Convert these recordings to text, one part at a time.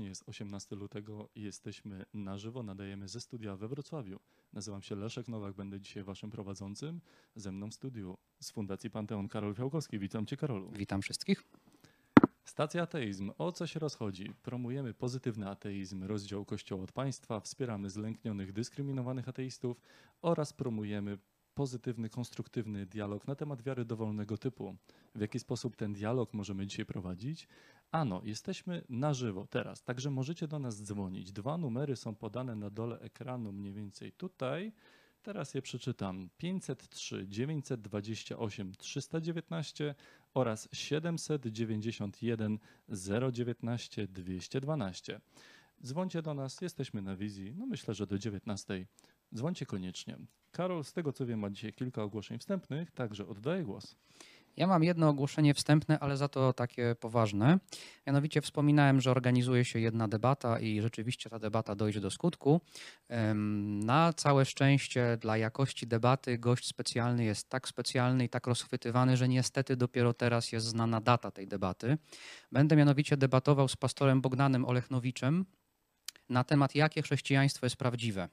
Serdecznie. Jest 18 lutego i jesteśmy na żywo. Nadajemy ze studia we Wrocławiu. Nazywam się Leszek Nowak, będę dzisiaj waszym prowadzącym. Ze mną w studiu z Fundacji Panteon Karol Fiałkowski. Witam cię Karolu. Witam wszystkich. Stacja Ateizm. O co się rozchodzi? Promujemy pozytywny ateizm, rozdział Kościoła od państwa, wspieramy zlęknionych, dyskryminowanych ateistów oraz promujemy pozytywny, konstruktywny dialog na temat wiary dowolnego typu. W jaki sposób ten dialog możemy dzisiaj prowadzić? Ano, jesteśmy na żywo teraz, także możecie do nas dzwonić. Dwa numery są podane na dole ekranu, mniej więcej tutaj. Teraz je przeczytam. 503 928 319 oraz 791 019 212. Dzwońcie do nas, jesteśmy na wizji, no myślę, że do 19. Dzwońcie koniecznie. Karol, z tego co wiem, ma dzisiaj kilka ogłoszeń wstępnych, także oddaję głos. Ja mam jedno ogłoszenie wstępne, ale za to takie poważne. Mianowicie wspominałem, że organizuje się jedna debata i rzeczywiście ta debata dojdzie do skutku. Na całe szczęście dla jakości debaty gość specjalny jest tak specjalny i tak rozchwytywany, że niestety dopiero teraz jest znana data tej debaty. Będę mianowicie debatował z pastorem Bogdanem Olechnowiczem na temat, jakie chrześcijaństwo jest prawdziwe.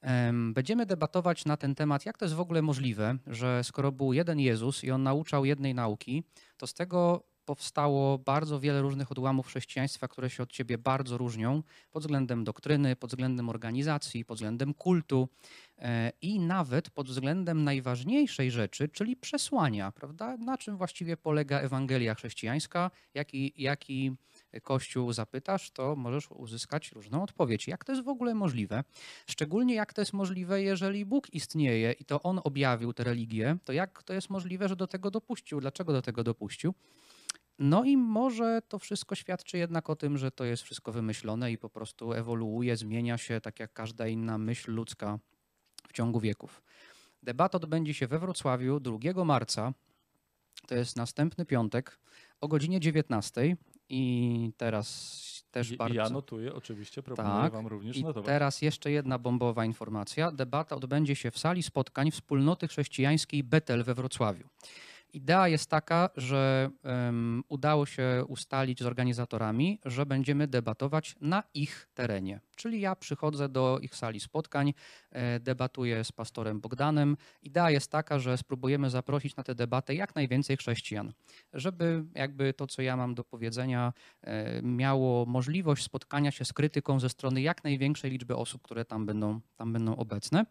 Em, Będziemy debatować na ten temat, jak to jest w ogóle możliwe, że skoro był jeden Jezus i on nauczał jednej nauki, to z tego powstało bardzo wiele różnych odłamów chrześcijaństwa, które się od siebie bardzo różnią pod względem doktryny, pod względem organizacji, pod względem kultu e, i nawet pod względem najważniejszej rzeczy, czyli przesłania, prawda? Na czym właściwie polega Ewangelia chrześcijańska, jaki, jaki Kościół zapytasz, to możesz uzyskać różną odpowiedź. Jak to jest w ogóle możliwe? Szczególnie jak to jest możliwe, jeżeli Bóg istnieje i to On objawił tę religię, to jak to jest możliwe, że do tego dopuścił? Dlaczego do tego dopuścił? No i może to wszystko świadczy jednak o tym, że to jest wszystko wymyślone i po prostu ewoluuje, zmienia się tak jak każda inna myśl ludzka w ciągu wieków. Debata odbędzie się we Wrocławiu 2 marca. To jest następny piątek o godzinie 19 i teraz też I- bardzo... Ja notuję, oczywiście, proponuję Tak. wam również I notować. teraz jeszcze jedna bombowa informacja. Debata odbędzie się w sali spotkań Wspólnoty Chrześcijańskiej Betel we Wrocławiu. Idea jest taka, że em, udało się ustalić z organizatorami, że będziemy debatować na ich terenie. Czyli ja przychodzę do ich sali spotkań, e, debatuję z pastorem Bogdanem. Idea jest taka, że spróbujemy zaprosić na tę debatę jak najwięcej chrześcijan, żeby jakby to, co ja mam do powiedzenia, e, miało możliwość spotkania się z krytyką ze strony jak największej liczby osób, które tam będą, tam będą obecne.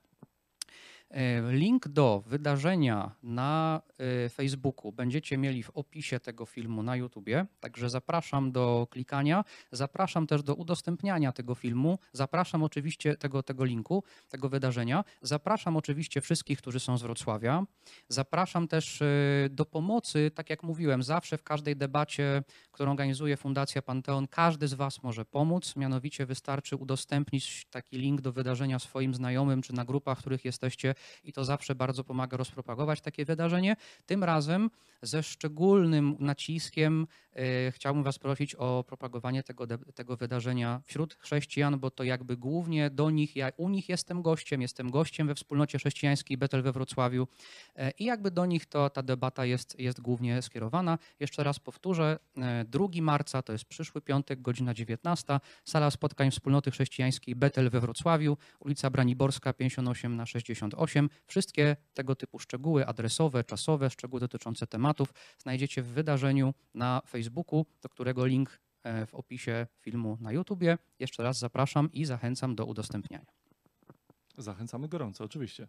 E, Link do wydarzenia na e, Facebooku będziecie mieli w opisie tego filmu na YouTubie, także zapraszam do klikania, zapraszam też do udostępniania tego filmu, zapraszam oczywiście tego, tego linku, tego wydarzenia, zapraszam oczywiście wszystkich, którzy są z Wrocławia, zapraszam też e, do pomocy, tak jak mówiłem, zawsze w każdej debacie, którą organizuje Fundacja Panteon, każdy z Was może pomóc, mianowicie wystarczy udostępnić taki link do wydarzenia swoim znajomym czy na grupach, w których jesteście i to zawsze bardzo pomaga rozpropagować takie wydarzenie. Tym razem ze szczególnym naciskiem e, chciałbym Was prosić o propagowanie tego, tego wydarzenia wśród chrześcijan, bo to jakby głównie do nich, ja u nich jestem gościem, jestem gościem we wspólnocie chrześcijańskiej Betel we Wrocławiu e, i jakby do nich to ta debata jest, jest głównie skierowana. Jeszcze raz powtórzę, e, 2 marca to jest przyszły piątek, godzina 19, sala spotkań wspólnoty chrześcijańskiej Betel we Wrocławiu, ulica Braniborska 58 na 68. Wszystkie tego typu szczegóły adresowe, czasowe, szczegóły dotyczące tematów znajdziecie w wydarzeniu na Facebooku, do którego link e, w opisie filmu na YouTubie. Jeszcze raz zapraszam i zachęcam do udostępniania. Zachęcamy gorąco, oczywiście.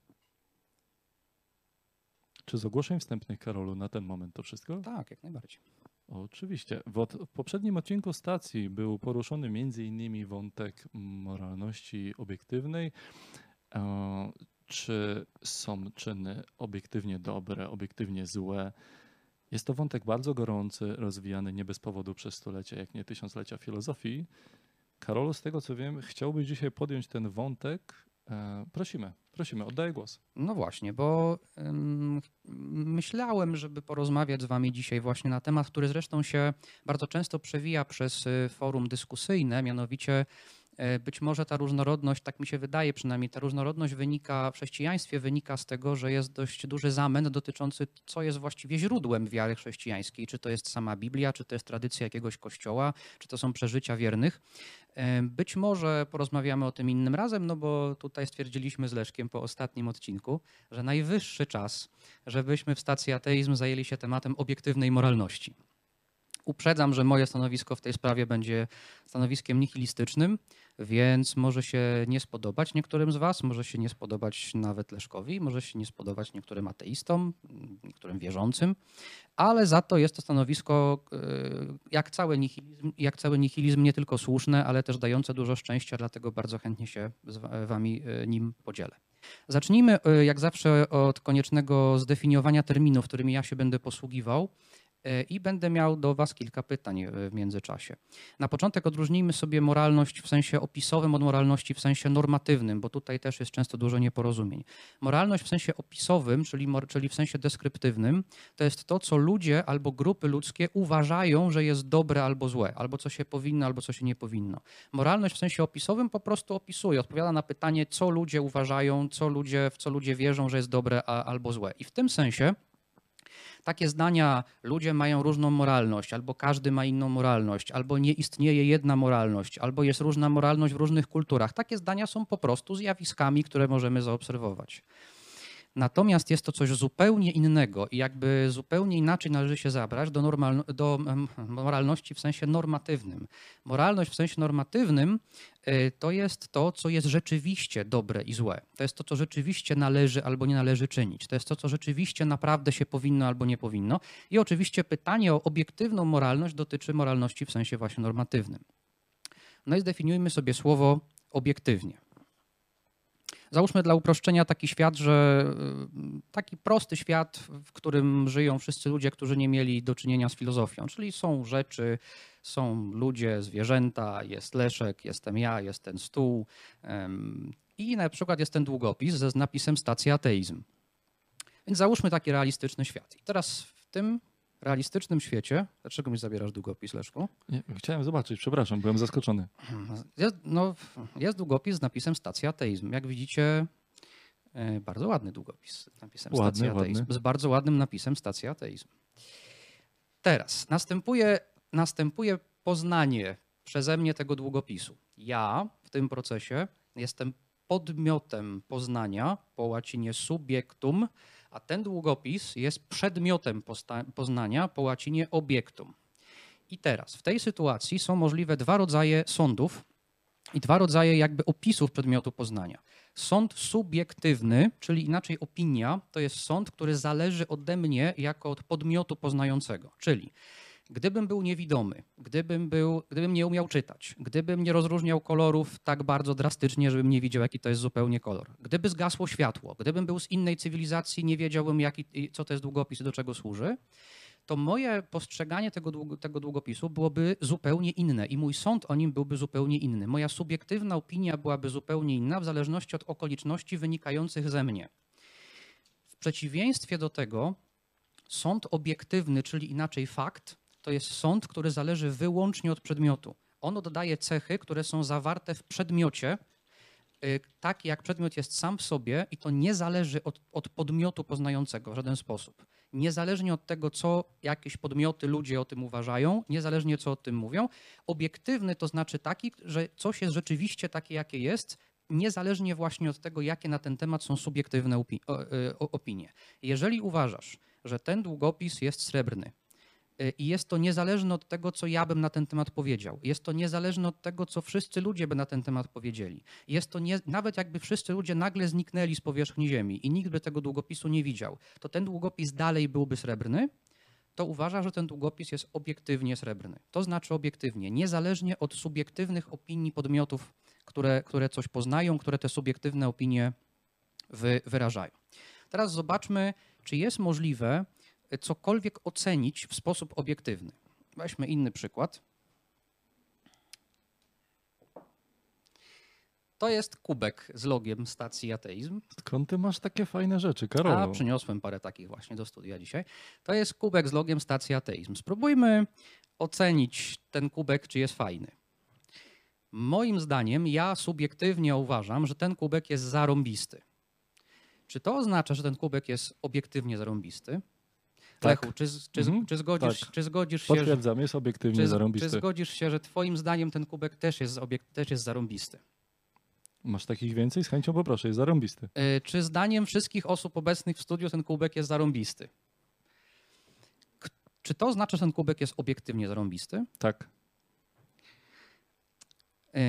Czy z ogłoszeń wstępnych, Karolu, na ten moment to wszystko? Tak, jak najbardziej. Oczywiście. W, od, w poprzednim odcinku stacji był poruszony m.in. wątek moralności obiektywnej. Czy są czyny obiektywnie dobre, obiektywnie złe? Jest to wątek bardzo gorący, rozwijany nie bez powodu przez stulecia, jak nie tysiąclecia filozofii. Karolu, z tego co wiem, chciałbyś dzisiaj podjąć ten wątek. E, prosimy, prosimy, oddaję głos. No właśnie, bo myślałem, żeby porozmawiać z Wami dzisiaj właśnie na temat, który zresztą się bardzo często przewija przez y, forum dyskusyjne, mianowicie Być może ta różnorodność, tak mi się wydaje przynajmniej, ta różnorodność wynika w chrześcijaństwie wynika z tego, że jest dość duży zamęt dotyczący, co jest właściwie źródłem wiary chrześcijańskiej. Czy to jest sama Biblia, czy to jest tradycja jakiegoś kościoła, czy to są przeżycia wiernych. E, Być może porozmawiamy o tym innym razem, no bo tutaj stwierdziliśmy z Leszkiem po ostatnim odcinku, że najwyższy czas, żebyśmy w stacji ateizm zajęli się tematem obiektywnej moralności. Uprzedzam, że moje stanowisko w tej sprawie będzie stanowiskiem nihilistycznym, więc może się nie spodobać niektórym z Was, może się nie spodobać nawet Leszkowi, może się nie spodobać niektórym ateistom, niektórym wierzącym, ale za to jest to stanowisko, e, jak cały nihilizm, jak cały nihilizm nie tylko słuszne, ale też dające dużo szczęścia, dlatego bardzo chętnie się z wa- Wami e, nim podzielę. Zacznijmy e, jak zawsze od koniecznego zdefiniowania terminów, którymi ja się będę posługiwał. E, I będę miał do Was kilka pytań e, w międzyczasie. Na początek odróżnijmy sobie moralność w sensie opisowym od moralności w sensie normatywnym, bo tutaj też jest często dużo nieporozumień. Moralność w sensie opisowym, czyli, czyli w sensie deskryptywnym, to jest to, co ludzie albo grupy ludzkie uważają, że jest dobre albo złe, albo co się powinno, albo co się nie powinno. Moralność w sensie opisowym po prostu opisuje, odpowiada na pytanie, co ludzie uważają, co ludzie, w co ludzie wierzą, że jest dobre a, albo złe. I w tym sensie takie zdania, ludzie mają różną moralność, albo każdy ma inną moralność, albo nie istnieje jedna moralność, albo jest różna moralność w różnych kulturach. Takie zdania są po prostu zjawiskami, które możemy zaobserwować. Natomiast jest to coś zupełnie innego i jakby zupełnie inaczej należy się zabrać do, normal, do moralności w sensie normatywnym. Moralność w sensie normatywnym y, to jest to, co jest rzeczywiście dobre i złe. To jest to, co rzeczywiście należy albo nie należy czynić. To jest to, co rzeczywiście naprawdę się powinno albo nie powinno. I oczywiście pytanie o obiektywną moralność dotyczy moralności w sensie właśnie normatywnym. No i zdefiniujmy sobie słowo obiektywnie. Załóżmy dla uproszczenia taki świat, że y, taki prosty świat, w którym żyją wszyscy ludzie, którzy nie mieli do czynienia z filozofią, czyli są rzeczy, są ludzie, zwierzęta, jest Leszek, jestem ja, jest ten stół i na przykład jest ten długopis ze napisem stacja ateizm. Więc załóżmy taki realistyczny świat. I teraz w tym realistycznym świecie, dlaczego mi zabierasz długopis, Leszku? Nie, chciałem zobaczyć, przepraszam, byłem zaskoczony. Jest, no, jest długopis z napisem Stacja Ateizm. Jak widzicie, e, bardzo ładny długopis z napisem Ładny, Stacja ładny. Ateizm. Z bardzo ładnym napisem Stacja Ateizm. Teraz następuje, następuje poznanie przeze mnie tego długopisu. Ja w tym procesie jestem podmiotem poznania, po łacinie subjektum, a ten długopis jest przedmiotem poznania, po łacinie obiektum. I teraz w tej sytuacji są możliwe dwa rodzaje sądów i dwa rodzaje jakby opisów przedmiotu poznania. Sąd subiektywny, czyli inaczej opinia, to jest sąd, który zależy ode mnie jako od podmiotu poznającego. Czyli gdybym był niewidomy, gdybym, był, gdybym nie umiał czytać, gdybym nie rozróżniał kolorów tak bardzo drastycznie, żebym nie widział, jaki to jest zupełnie kolor, gdyby zgasło światło, gdybym był z innej cywilizacji, nie wiedziałbym, jaki, co to jest długopis i do czego służy, to moje postrzeganie tego, tego długopisu byłoby zupełnie inne i mój sąd o nim byłby zupełnie inny. Moja subiektywna opinia byłaby zupełnie inna w zależności od okoliczności wynikających ze mnie. W przeciwieństwie do tego, sąd obiektywny, czyli inaczej fakt, to jest sąd, który zależy wyłącznie od przedmiotu. On oddaje cechy, które są zawarte w przedmiocie, y, tak jak przedmiot jest sam w sobie i to nie zależy od, od podmiotu poznającego w żaden sposób niezależnie od tego, co jakieś podmioty, ludzie o tym uważają, niezależnie co o tym mówią. Obiektywny to znaczy taki, że coś jest rzeczywiście takie, jakie jest, niezależnie właśnie od tego, jakie na ten temat są subiektywne y, opinie. Jeżeli uważasz, że ten długopis jest srebrny, i jest to niezależne od tego, co ja bym na ten temat powiedział. Jest to niezależne od tego, co wszyscy ludzie by na ten temat powiedzieli. Jest to nie, nawet jakby wszyscy ludzie nagle zniknęli z powierzchni Ziemi i nikt by tego długopisu nie widział, to ten długopis dalej byłby srebrny, to uważa, że ten długopis jest obiektywnie srebrny. To znaczy obiektywnie, niezależnie od subiektywnych opinii podmiotów, które, które coś poznają, które te subiektywne opinie wy, wyrażają. Teraz zobaczmy, czy jest możliwe cokolwiek ocenić w sposób obiektywny. Weźmy inny przykład. To jest kubek z logiem stacji ateizm. Skąd ty masz takie fajne rzeczy, A Karolu? przyniosłem parę takich właśnie do studia dzisiaj. To jest kubek z logiem stacji ateizm. Spróbujmy ocenić ten kubek, czy jest fajny. Moim zdaniem, ja subiektywnie uważam, że ten kubek jest zarąbisty. Czy to oznacza, że ten kubek jest obiektywnie zarąbisty? Tak. Lechu, czy, czy, Mhm, czy, zgodzisz, tak. czy zgodzisz się, że, Potwierdzam, jest obiektywnie czy, czy zarąbisty. zgodzisz się, że twoim zdaniem ten kubek też jest, obiek, też jest zarąbisty? Masz takich więcej? Z chęcią poproszę, jest zarąbisty. Y, Czy zdaniem wszystkich osób obecnych w studiu ten kubek jest zarąbisty? K- Czy to oznacza, że ten kubek jest obiektywnie zarąbisty? Tak.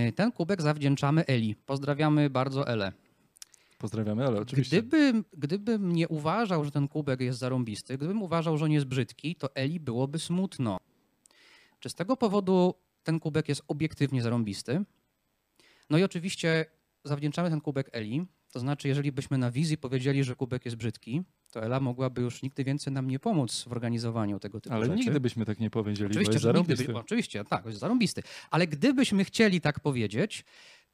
Y, Ten kubek zawdzięczamy Eli. Pozdrawiamy bardzo Elę. Pozdrawiamy, ale oczywiście. Gdybym, gdybym nie uważał, że ten kubek jest zarąbisty, gdybym uważał, że on jest brzydki, to Eli byłoby smutno. Czy z tego powodu ten kubek jest obiektywnie zarąbisty? No i oczywiście zawdzięczamy ten kubek Eli. To znaczy, jeżeli byśmy na wizji powiedzieli, że kubek jest brzydki, to Ela mogłaby już nigdy więcej nam nie pomóc w organizowaniu tego typu Ale rzeczy. nigdy byśmy tak nie powiedzieli, Oczywiście, bo jest że nigdy zarąbisty. by, oczywiście, tak, jest zarąbisty. Ale gdybyśmy chcieli tak powiedzieć,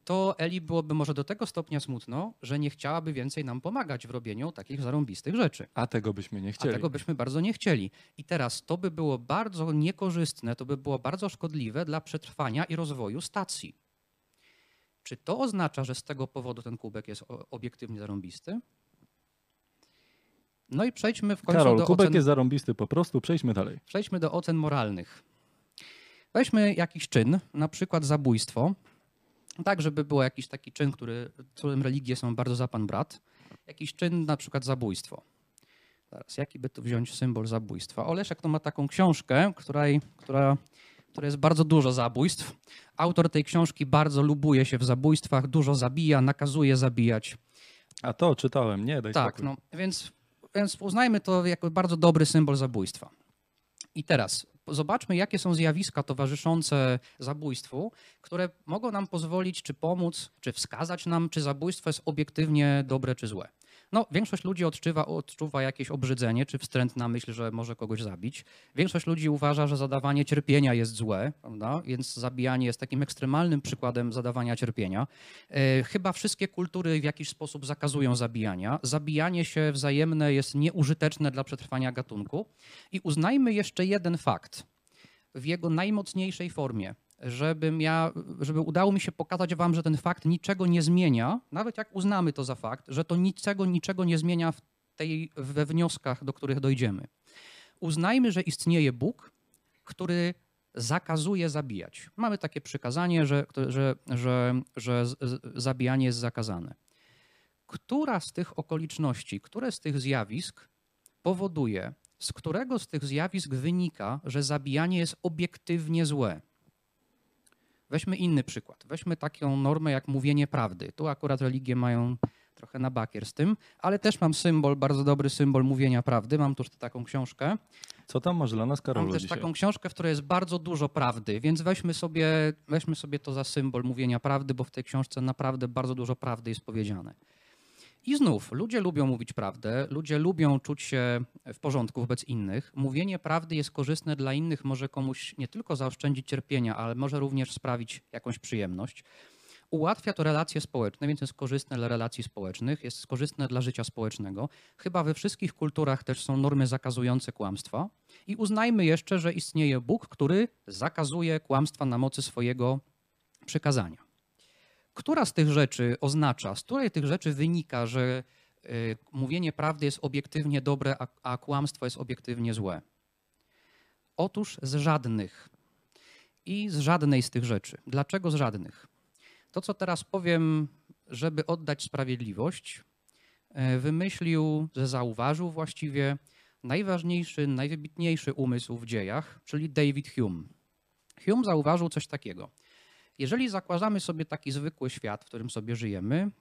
to Eli byłoby może do tego stopnia smutno, że nie chciałaby więcej nam pomagać w robieniu takich zarąbistych rzeczy. A tego byśmy nie A chcieli. tego byśmy bardzo nie chcieli. I teraz to by było bardzo niekorzystne, to by było bardzo szkodliwe dla przetrwania i rozwoju stacji. Czy to oznacza, że z tego powodu ten kubek jest obiektywnie zarąbisty? No i przejdźmy w końcu Karol, do kubek ocen... jest zarąbisty po prostu, przejdźmy dalej. Przejdźmy do ocen moralnych. Weźmy jakiś czyn, na przykład zabójstwo, tak żeby był jakiś taki czyn, który, którym religie są bardzo za pan brat. Jakiś czyn, na przykład zabójstwo. Teraz, jaki by tu wziąć symbol zabójstwa? Oleszek to ma taką książkę, której, która, która jest bardzo dużo zabójstw. Autor tej książki bardzo lubuje się w zabójstwach, dużo zabija, nakazuje zabijać. A to czytałem, nie, daj Tak, spokój. no, więc, więc uznajmy to jako bardzo dobry symbol zabójstwa. I teraz zobaczmy, jakie są zjawiska towarzyszące zabójstwu, które mogą nam pozwolić, czy pomóc, czy wskazać nam, czy zabójstwo jest obiektywnie dobre, czy złe. No, większość ludzi odczuwa, odczuwa jakieś obrzydzenie, czy wstrętna myśl, że może kogoś zabić. Większość ludzi uważa, że zadawanie cierpienia jest złe, prawda? więc zabijanie jest takim ekstremalnym przykładem zadawania cierpienia. E, Chyba wszystkie kultury w jakiś sposób zakazują zabijania. Zabijanie się wzajemne jest nieużyteczne dla przetrwania gatunku. I uznajmy jeszcze jeden fakt w jego najmocniejszej formie, żeby, ja, żeby udało mi się pokazać wam, że ten fakt niczego nie zmienia, nawet jak uznamy to za fakt, że to niczego, niczego nie zmienia w tej, we wnioskach, do których dojdziemy. Uznajmy, że istnieje Bóg, który zakazuje zabijać. Mamy takie przykazanie, że, że, że, że zabijanie jest zakazane. Która z tych okoliczności, które z tych zjawisk powoduje, z którego z tych zjawisk wynika, że zabijanie jest obiektywnie złe? Weźmy inny przykład. Weźmy taką normę jak mówienie prawdy. Tu akurat religie mają trochę na bakier z tym, ale też mam symbol, bardzo dobry symbol mówienia prawdy. Mam tu taką książkę. Co tam masz dla nas, Karol, Mam też dzisiaj? taką książkę, w której jest bardzo dużo prawdy, więc weźmy sobie, weźmy sobie to za symbol mówienia prawdy, bo w tej książce naprawdę bardzo dużo prawdy jest powiedziane. I znów, ludzie lubią mówić prawdę, ludzie lubią czuć się w porządku wobec innych. Mówienie prawdy jest korzystne dla innych, może komuś nie tylko zaoszczędzić cierpienia, ale może również sprawić jakąś przyjemność. Ułatwia to relacje społeczne, więc jest korzystne dla relacji społecznych, jest korzystne dla życia społecznego. Chyba we wszystkich kulturach też są normy zakazujące kłamstwa. I uznajmy jeszcze, że istnieje Bóg, który zakazuje kłamstwa na mocy swojego przykazania. Która z tych rzeczy oznacza, z której tych rzeczy wynika, że y, mówienie prawdy jest obiektywnie dobre, a, kłamstwo jest obiektywnie złe? Otóż z żadnych. I z żadnej z tych rzeczy. Dlaczego z żadnych? To, co teraz powiem, żeby oddać sprawiedliwość, e, wymyślił, że zauważył właściwie najważniejszy, najwybitniejszy umysł w dziejach, czyli David Hume. Hume zauważył coś takiego. Jeżeli zakładamy sobie taki zwykły świat, w którym sobie żyjemy,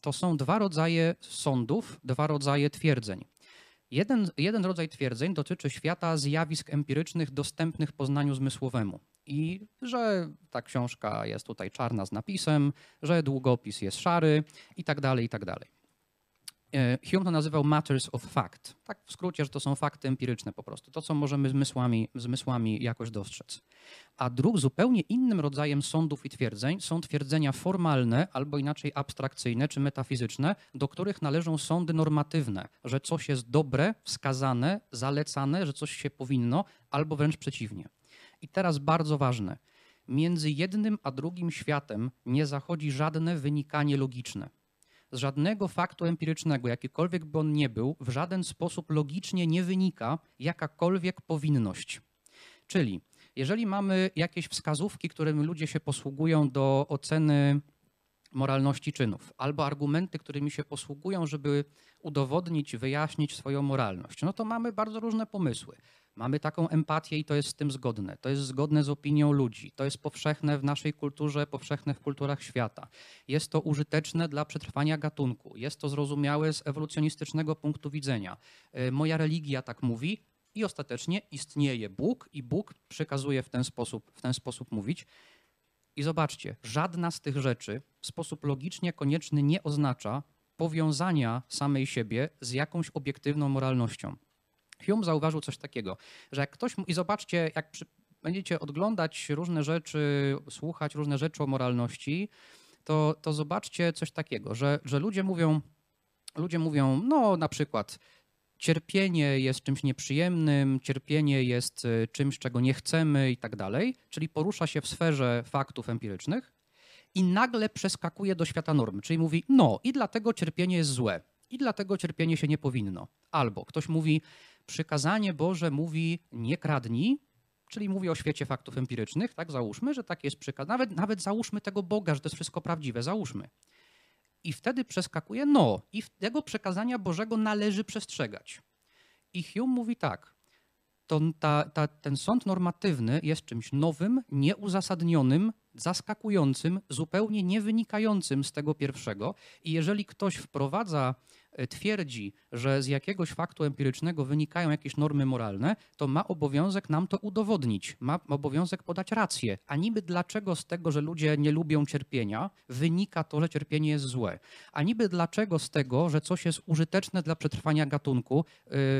to są dwa rodzaje sądów, dwa rodzaje twierdzeń. Jeden, jeden rodzaj twierdzeń dotyczy świata zjawisk empirycznych dostępnych poznaniu zmysłowemu. I że ta książka jest tutaj czarna z napisem, że długopis jest szary i tak dalej, i tak dalej. E, Hume to nazywał matters of fact. Tak w skrócie, że to są fakty empiryczne po prostu. To, co możemy zmysłami, zmysłami jakoś dostrzec. A drug, zupełnie innym rodzajem sądów i twierdzeń są twierdzenia formalne albo inaczej abstrakcyjne czy metafizyczne, do których należą sądy normatywne, że coś jest dobre, wskazane, zalecane, że coś się powinno, albo wręcz przeciwnie. I teraz bardzo ważne. między jednym a drugim światem nie zachodzi żadne wynikanie logiczne. Z żadnego faktu empirycznego, jakikolwiek by on nie był, w żaden sposób logicznie nie wynika jakakolwiek powinność. Czyli jeżeli mamy jakieś wskazówki, którymi ludzie się posługują do oceny moralności czynów, albo argumenty, którymi się posługują, żeby udowodnić, wyjaśnić swoją moralność, no to mamy bardzo różne pomysły. Mamy taką empatię i to jest z tym zgodne. To jest zgodne z opinią ludzi. To jest powszechne w naszej kulturze, powszechne w kulturach świata. Jest to użyteczne dla przetrwania gatunku. Jest to zrozumiałe z ewolucjonistycznego punktu widzenia. Y, Moja religia tak mówi i ostatecznie istnieje Bóg i Bóg przekazuje w ten sposób, w ten sposób mówić. I zobaczcie, żadna z tych rzeczy w sposób logicznie konieczny nie oznacza powiązania samej siebie z jakąś obiektywną moralnością. Hume zauważył coś takiego, że jak ktoś, i zobaczcie, jak przy, będziecie oglądać różne rzeczy, słuchać różne rzeczy o moralności, to, to zobaczcie coś takiego, że, że ludzie mówią, ludzie mówią, no na przykład cierpienie jest czymś nieprzyjemnym, cierpienie jest y, czymś, czego nie chcemy i tak dalej, czyli porusza się w sferze faktów empirycznych i nagle przeskakuje do świata normy, czyli mówi, no i dlatego cierpienie jest złe, i dlatego cierpienie się nie powinno. Albo ktoś mówi, przykazanie Boże mówi nie kradnij, czyli mówi o świecie faktów empirycznych, tak załóżmy, że tak jest przykaz. Nawet, nawet załóżmy tego Boga, że to jest wszystko prawdziwe, załóżmy. I wtedy przeskakuje, no, i tego przekazania Bożego należy przestrzegać. I Hume mówi tak, to ta, ta, ten sąd normatywny jest czymś nowym, nieuzasadnionym, zaskakującym, zupełnie nie wynikającym z tego pierwszego. I jeżeli ktoś wprowadza, twierdzi, że z jakiegoś faktu empirycznego wynikają jakieś normy moralne, to ma obowiązek nam to udowodnić, ma obowiązek podać rację. A niby dlaczego z tego, że ludzie nie lubią cierpienia, wynika to, że cierpienie jest złe? A niby dlaczego z tego, że coś jest użyteczne dla przetrwania gatunku,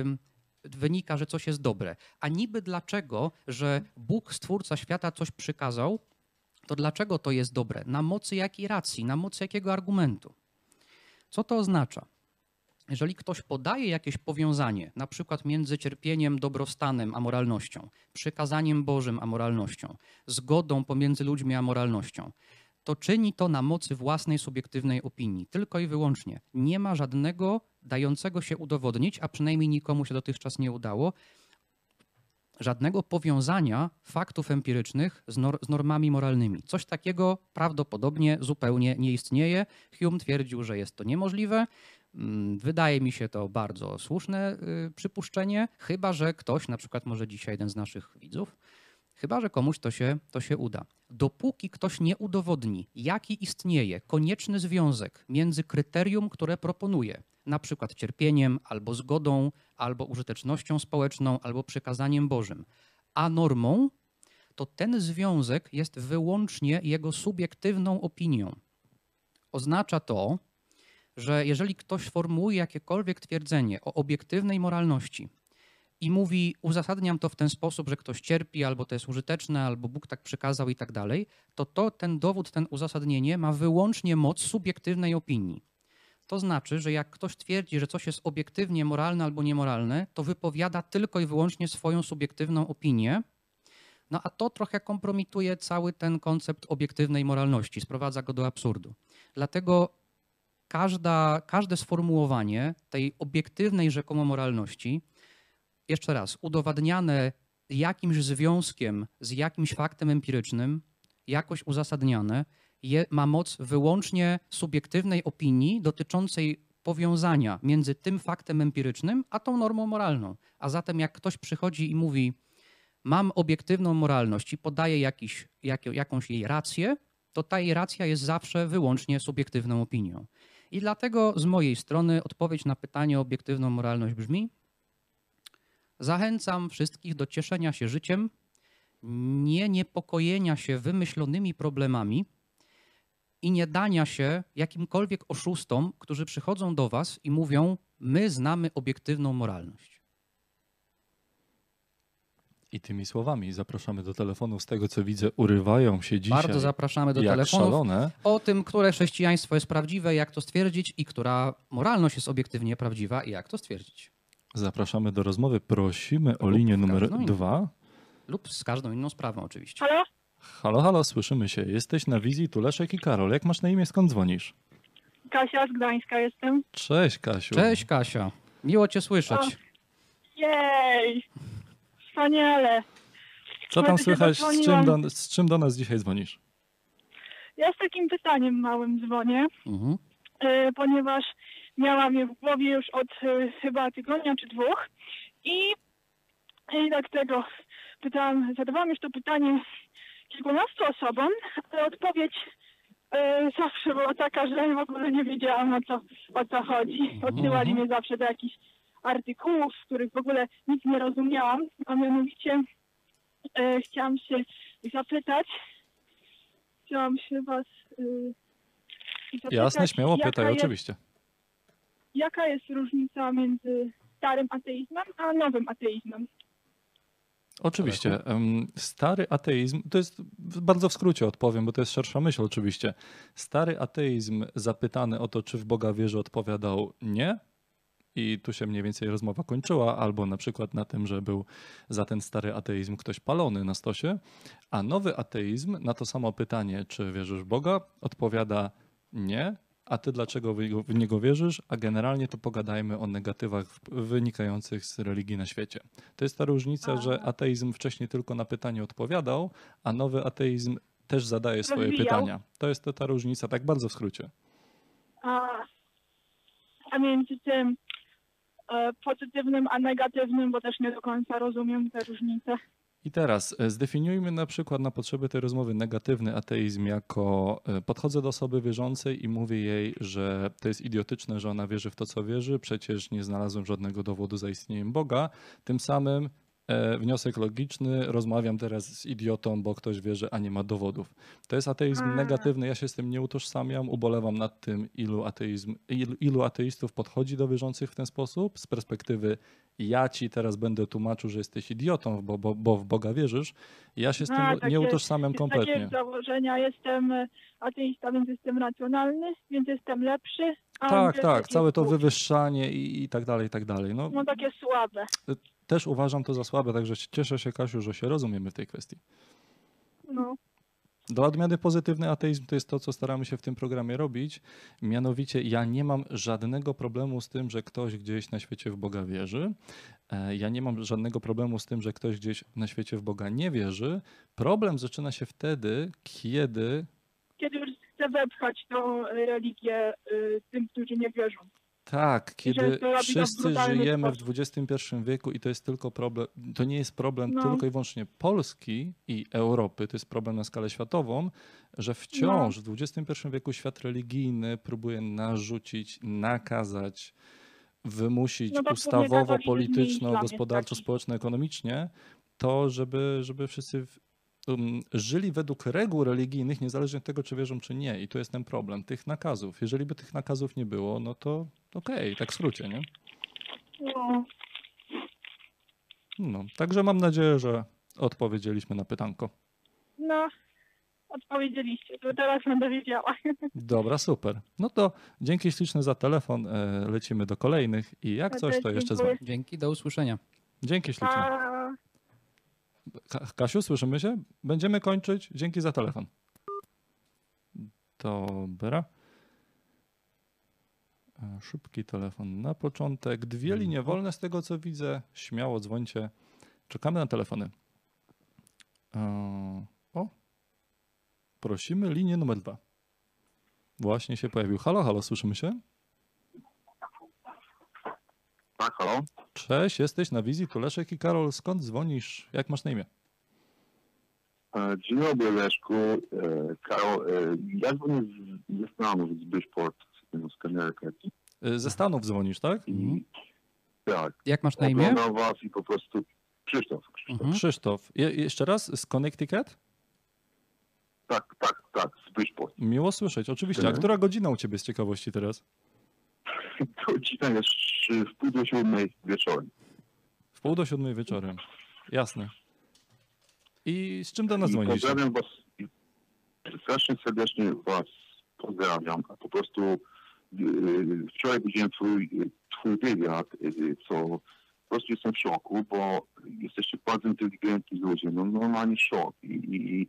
ym, wynika, że coś jest dobre. A niby dlaczego, że Bóg, stwórca świata, coś przykazał, to dlaczego to jest dobre? Na mocy jakiej racji, na mocy jakiego argumentu? Co to oznacza? Jeżeli ktoś podaje jakieś powiązanie, na przykład między cierpieniem, dobrostanem a moralnością, przykazaniem Bożym a moralnością, zgodą pomiędzy ludźmi a moralnością, to czyni to na mocy własnej subiektywnej opinii, tylko i wyłącznie. Nie ma żadnego dającego się udowodnić, a przynajmniej nikomu się dotychczas nie udało, żadnego powiązania faktów empirycznych z, nor- z normami moralnymi. Coś takiego prawdopodobnie zupełnie nie istnieje. Hume twierdził, że jest to niemożliwe. Mm, Wydaje mi się to bardzo słuszne y, przypuszczenie, chyba że ktoś, na przykład może dzisiaj jeden z naszych widzów, chyba że komuś to się, to się uda. Dopóki ktoś nie udowodni, jaki istnieje konieczny związek między kryterium, które proponuje, na przykład cierpieniem, albo zgodą, albo użytecznością społeczną, albo przykazaniem Bożym, a normą, to ten związek jest wyłącznie jego subiektywną opinią. Oznacza to, że jeżeli ktoś formułuje jakiekolwiek twierdzenie o obiektywnej moralności i mówi, uzasadniam to w ten sposób, że ktoś cierpi, albo to jest użyteczne, albo Bóg tak przykazał i tak dalej, to, to ten dowód, ten uzasadnienie ma wyłącznie moc subiektywnej opinii. To znaczy, że jak ktoś twierdzi, że coś jest obiektywnie moralne albo niemoralne, to wypowiada tylko i wyłącznie swoją subiektywną opinię, no a to trochę kompromituje cały ten koncept obiektywnej moralności, sprowadza go do absurdu. Dlatego każda, każde sformułowanie tej obiektywnej rzekomo moralności, jeszcze raz, udowadniane jakimś związkiem z jakimś faktem empirycznym, jakoś uzasadniane, je, ma moc wyłącznie subiektywnej opinii dotyczącej powiązania między tym faktem empirycznym a tą normą moralną. A zatem jak ktoś przychodzi i mówi, mam obiektywną moralność i podaje jakiś, jak, jakąś jej rację, to ta jej racja jest zawsze wyłącznie subiektywną opinią. I dlatego z mojej strony odpowiedź na pytanie o obiektywną moralność brzmi: Zachęcam wszystkich do cieszenia się życiem, nie niepokojenia się wymyślonymi problemami i nie dania się jakimkolwiek oszustom, którzy przychodzą do Was i mówią: My znamy obiektywną moralność. I tymi słowami zapraszamy do telefonu. Z tego co widzę, urywają się dzisiaj. Bardzo zapraszamy do jak telefonów. szalone. o tym, które chrześcijaństwo jest prawdziwe, jak to stwierdzić i która moralność jest obiektywnie prawdziwa i jak to stwierdzić. Zapraszamy do rozmowy. Prosimy o Lub linię numer dwa. Lub z każdą inną sprawą oczywiście. Halo? Halo, halo, słyszymy się. Jesteś na wizji tu Leszek i Karol. Jak masz na imię, skąd dzwonisz? Kasia z Gdańska jestem. Cześć, Kasiu. Cześć Kasia, miło cię słyszeć. Jej! Wspaniale. Co tam słychać? Z czym, do, z czym do nas dzisiaj dzwonisz? Ja z takim pytaniem małym dzwonię, Mhm. e, ponieważ miałam je w głowie już od e, chyba tygodnia czy dwóch i, i tak tego pytałam, zadawałam już to pytanie kilkunastu osobom, ale odpowiedź e, zawsze była taka, że w ogóle nie wiedziałam o co, o co chodzi. Odsyłali mnie zawsze do jakichś artykułów, z których w ogóle nic nie rozumiałam, a mianowicie e, chciałam się zapytać, chciałam się was y, zapytać, Jasne, śmiało pytaj, jest, oczywiście. Jaka jest różnica między starym ateizmem a nowym ateizmem? Oczywiście. Stary ateizm, to jest w- bardzo w skrócie odpowiem, bo to jest szersza myśl oczywiście. Stary ateizm zapytany o to, czy w Boga wierzy, odpowiadał nie. I tu się mniej więcej rozmowa kończyła, albo na przykład na tym, że był za ten stary ateizm ktoś palony na stosie. A nowy ateizm na to samo pytanie, czy wierzysz w Boga, odpowiada nie. A ty dlaczego w niego wierzysz? A generalnie to pogadajmy o negatywach wynikających z religii na świecie. To jest ta różnica, że ateizm wcześniej tylko na pytanie odpowiadał, a nowy ateizm też zadaje swoje Rozwijał. pytania. To jest ta różnica, tak bardzo w skrócie. A, a między tym pozytywnym a negatywnym, bo też nie do końca rozumiem te różnice. I teraz e, zdefiniujmy na przykład na potrzeby tej rozmowy negatywny ateizm jako e, podchodzę do osoby wierzącej i mówię jej, że to jest idiotyczne, że ona wierzy w to, co wierzy, przecież nie znalazłem żadnego dowodu za istnieniem Boga. Tym samym e, wniosek logiczny, rozmawiam teraz z idiotą, bo ktoś wierzy, a nie ma dowodów. To jest ateizm A. negatywny, ja się z tym nie utożsamiam, ubolewam nad tym, ilu, ateizm, ilu, ilu ateistów podchodzi do wierzących w ten sposób, z perspektywy ja ci teraz będę tłumaczył, że jesteś idiotą, bo, bo, bo w Boga wierzysz. Ja się z tym A, nie takie- utożsamiam Z kompletnie. takiego założenia jestem e, ateista, więc jestem racjonalny, więc jestem lepszy. Tak, wie, tak, że całe to wywyższanie i, i tak dalej, i tak dalej. No, No takie słabe. Też uważam to za słabe, także cieszę się, Kasiu, że się rozumiemy w tej kwestii. No. Dla odmiany pozytywny ateizm to jest to, co staramy się w tym programie robić. Mianowicie ja nie mam żadnego problemu z tym, że ktoś gdzieś na świecie w Boga wierzy. E, Ja nie mam żadnego problemu z tym, że ktoś gdzieś na świecie w Boga nie wierzy. Problem zaczyna się wtedy, kiedy Kiedy już chcę wepchać tą religię y, tym, którzy nie wierzą. Tak, kiedy wszyscy żyjemy w. XXI wieku i to jest tylko problem, to nie jest problem No. tylko i wyłącznie Polski i Europy, to jest problem na skalę światową, że wciąż w XXI wieku świat religijny próbuje narzucić, nakazać, wymusić No ustawowo, polityczno, gospodarczo, taki. społeczno-ekonomicznie to, żeby, żeby wszyscy żyli według reguł religijnych, niezależnie od tego, czy wierzą, czy nie. I tu jest ten problem, tych nakazów. Jeżeli by tych nakazów nie było, no to okej, tak w skrócie, nie? No. No, także mam nadzieję, że odpowiedzieliśmy na pytanko. no, odpowiedzieliście, to teraz będę wiedziała. Dobra, super. No to dzięki śliczne za telefon. e, Lecimy do kolejnych i jak coś, to jeszcze Dziękuję. dzwoń. Dzięki, do usłyszenia. Dzięki śliczne. Kasiu, słyszymy się? Będziemy kończyć. Dzięki za telefon. Dobra. E, Szybki telefon na początek. Dwie linie wolne z tego co widzę. Śmiało dzwońcie. Czekamy na telefony. E, O. Prosimy linię numer dwa. Właśnie się pojawił. Halo, halo, słyszymy się? Tak, halo? Cześć, jesteś na wizji. Tu Leszek i Karol. Skąd dzwonisz? Jak masz na imię? E, Dzień dobry Leszku. E, Karol, e, ja dzwonię z, ze Stanów, z Bridgeport, z. E, Ze Stanów dzwonisz, tak? I tak, Jak masz na imię? oglądam was i po prostu... Krzysztof, Krzysztof. Mhm. Krzysztof. Je, jeszcze raz, z Connecticut? Tak, tak, tak, z Bridgeport. Miło słyszeć, oczywiście. A Mhm. która godzina u ciebie z ciekawości teraz? Jest szy- w pół do siódmej wieczorem. W pół do siódmej wieczorem. Jasne. I z czym do nas dzwonisz? pozdrawiam was, strasznie serdecznie was pozdrawiam, a po prostu e, wczoraj widziałem twój, twój wywiad, co po prostu jestem w szoku, bo jesteście bardzo inteligentni ludzie, no normalnie szok i, i, i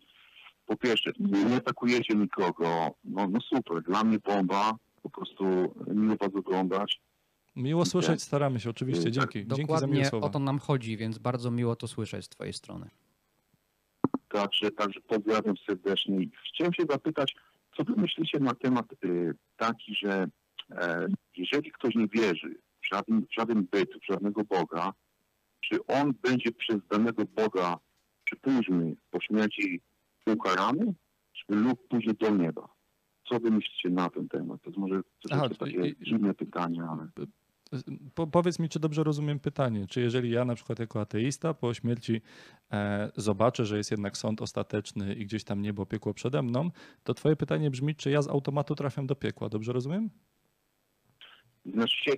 po pierwsze, nie atakujecie nikogo, no, no super, dla mnie bomba, po prostu miło was oglądać. Miło słyszeć, staramy się, oczywiście. Tak. Dzięki. Dzięki za miłe Dokładnie słowa. o to nam chodzi, więc bardzo miło to słyszeć z twojej strony. Także, także pozdrawiam serdecznie. Chciałem się zapytać, co wy myślicie na temat y, taki, że e, jeżeli ktoś nie wierzy w żaden, w żaden byt, w żadnego Boga, czy on będzie przez danego Boga, przypuśćmy, po śmierci ukarany, czy lub pójdzie do nieba? Co wy myślicie na ten temat? To jest może troszeczkę takie dziwne pytanie, ale... Po, powiedz mi, czy dobrze rozumiem pytanie. Czy jeżeli ja na przykład jako ateista po śmierci e, zobaczę, że jest jednak sąd ostateczny i gdzieś tam niebo, piekło przede mną, to twoje pytanie brzmi, czy ja z automatu trafiam do piekła. Dobrze rozumiem? Znaczy się,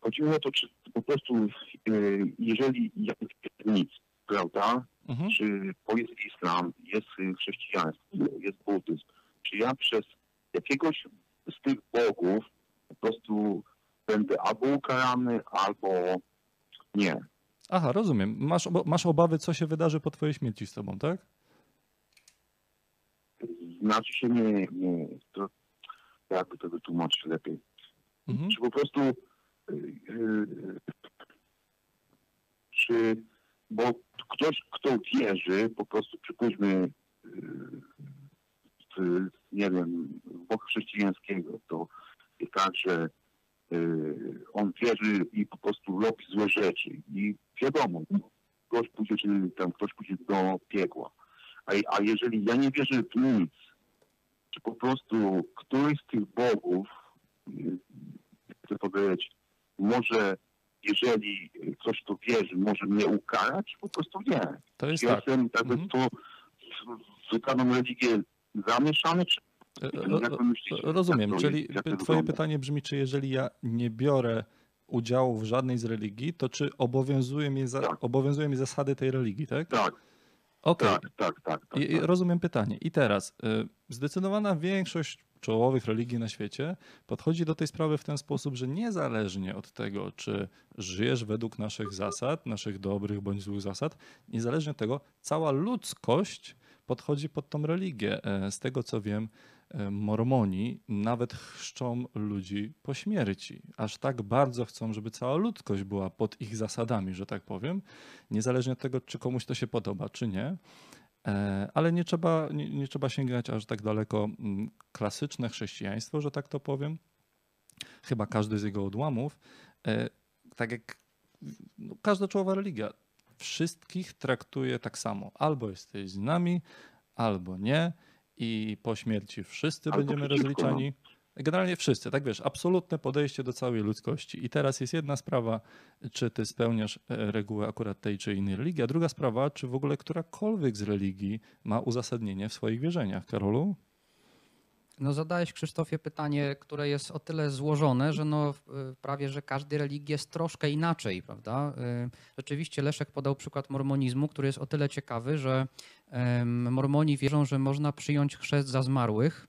chodzi mi o to, czy po prostu, y, jeżeli ja nic, prawda, Mhm. czy bo jest islam, jest chrześcijaństwo, jest buddyzm, czy ja przez jakiegoś z tych bogów po prostu będę albo ukarany, albo nie. Aha, rozumiem. Masz, masz obawy, co się wydarzy po twojej śmierci z tobą, tak? Znaczy się nie, nie, to jakby to wytłumaczyć lepiej. Mhm. Czy po prostu y, y, czy bo ktoś, kto wierzy, po prostu przypuśćmy y, w, nie wiem, w Boga chrześcijańskiego, to tak, że y, on wierzy i po prostu robi złe rzeczy i wiadomo, no, ktoś pójdzie, czy tam ktoś pójdzie do piekła. A, a jeżeli ja nie wierzę w nic, czy po prostu któryś z tych bogów, y, chcę powiedzieć, może jeżeli ktoś to wierzy, może mnie ukarać, po prostu nie. To jest ja tak. jestem jakby Mhm. w to w, w daną religię zamieszany, czy E, myślicie? Rozumiem, czyli twoje pytanie brzmi, czy jeżeli ja nie biorę udziału w żadnej z religii, to czy obowiązuje mnie, za, Tak. obowiązuje mnie zasady tej religii, tak? Tak, Okej, tak, tak, tak. tak, I- i tak. rozumiem pytanie. I teraz y, zdecydowana większość czołowych religii na świecie podchodzi do tej sprawy w ten sposób, że niezależnie od tego, czy żyjesz według naszych zasad, naszych dobrych bądź złych zasad, niezależnie od tego, cała ludzkość podchodzi pod tą religię. E, Z tego co wiem, e, Mormoni nawet chrzczą ludzi po śmierci. Aż tak bardzo chcą, żeby cała ludzkość była pod ich zasadami, że tak powiem, niezależnie od tego, czy komuś to się podoba, czy nie. E, Ale nie trzeba, nie, nie trzeba sięgać aż tak daleko. Mm, Klasyczne chrześcijaństwo, że tak to powiem, chyba każdy z jego odłamów, tak jak no, każda czołowa religia, wszystkich traktuje tak samo. Albo jesteś z nami, albo nie. I po śmierci wszyscy Albo będziemy rozliczani. Generalnie wszyscy, tak wiesz, absolutne podejście do całej ludzkości. I teraz jest jedna sprawa, czy ty spełniasz e, reguły akurat tej czy innej religii, a druga sprawa, czy w ogóle którakolwiek z religii ma uzasadnienie w swoich wierzeniach. Karolu? No zadałeś Krzysztofie pytanie, które jest o tyle złożone, że no y, prawie, że każdej religii jest troszkę inaczej, prawda? Y, Rzeczywiście Leszek podał przykład mormonizmu, który jest o tyle ciekawy, że mormoni wierzą, że można przyjąć chrzest za zmarłych.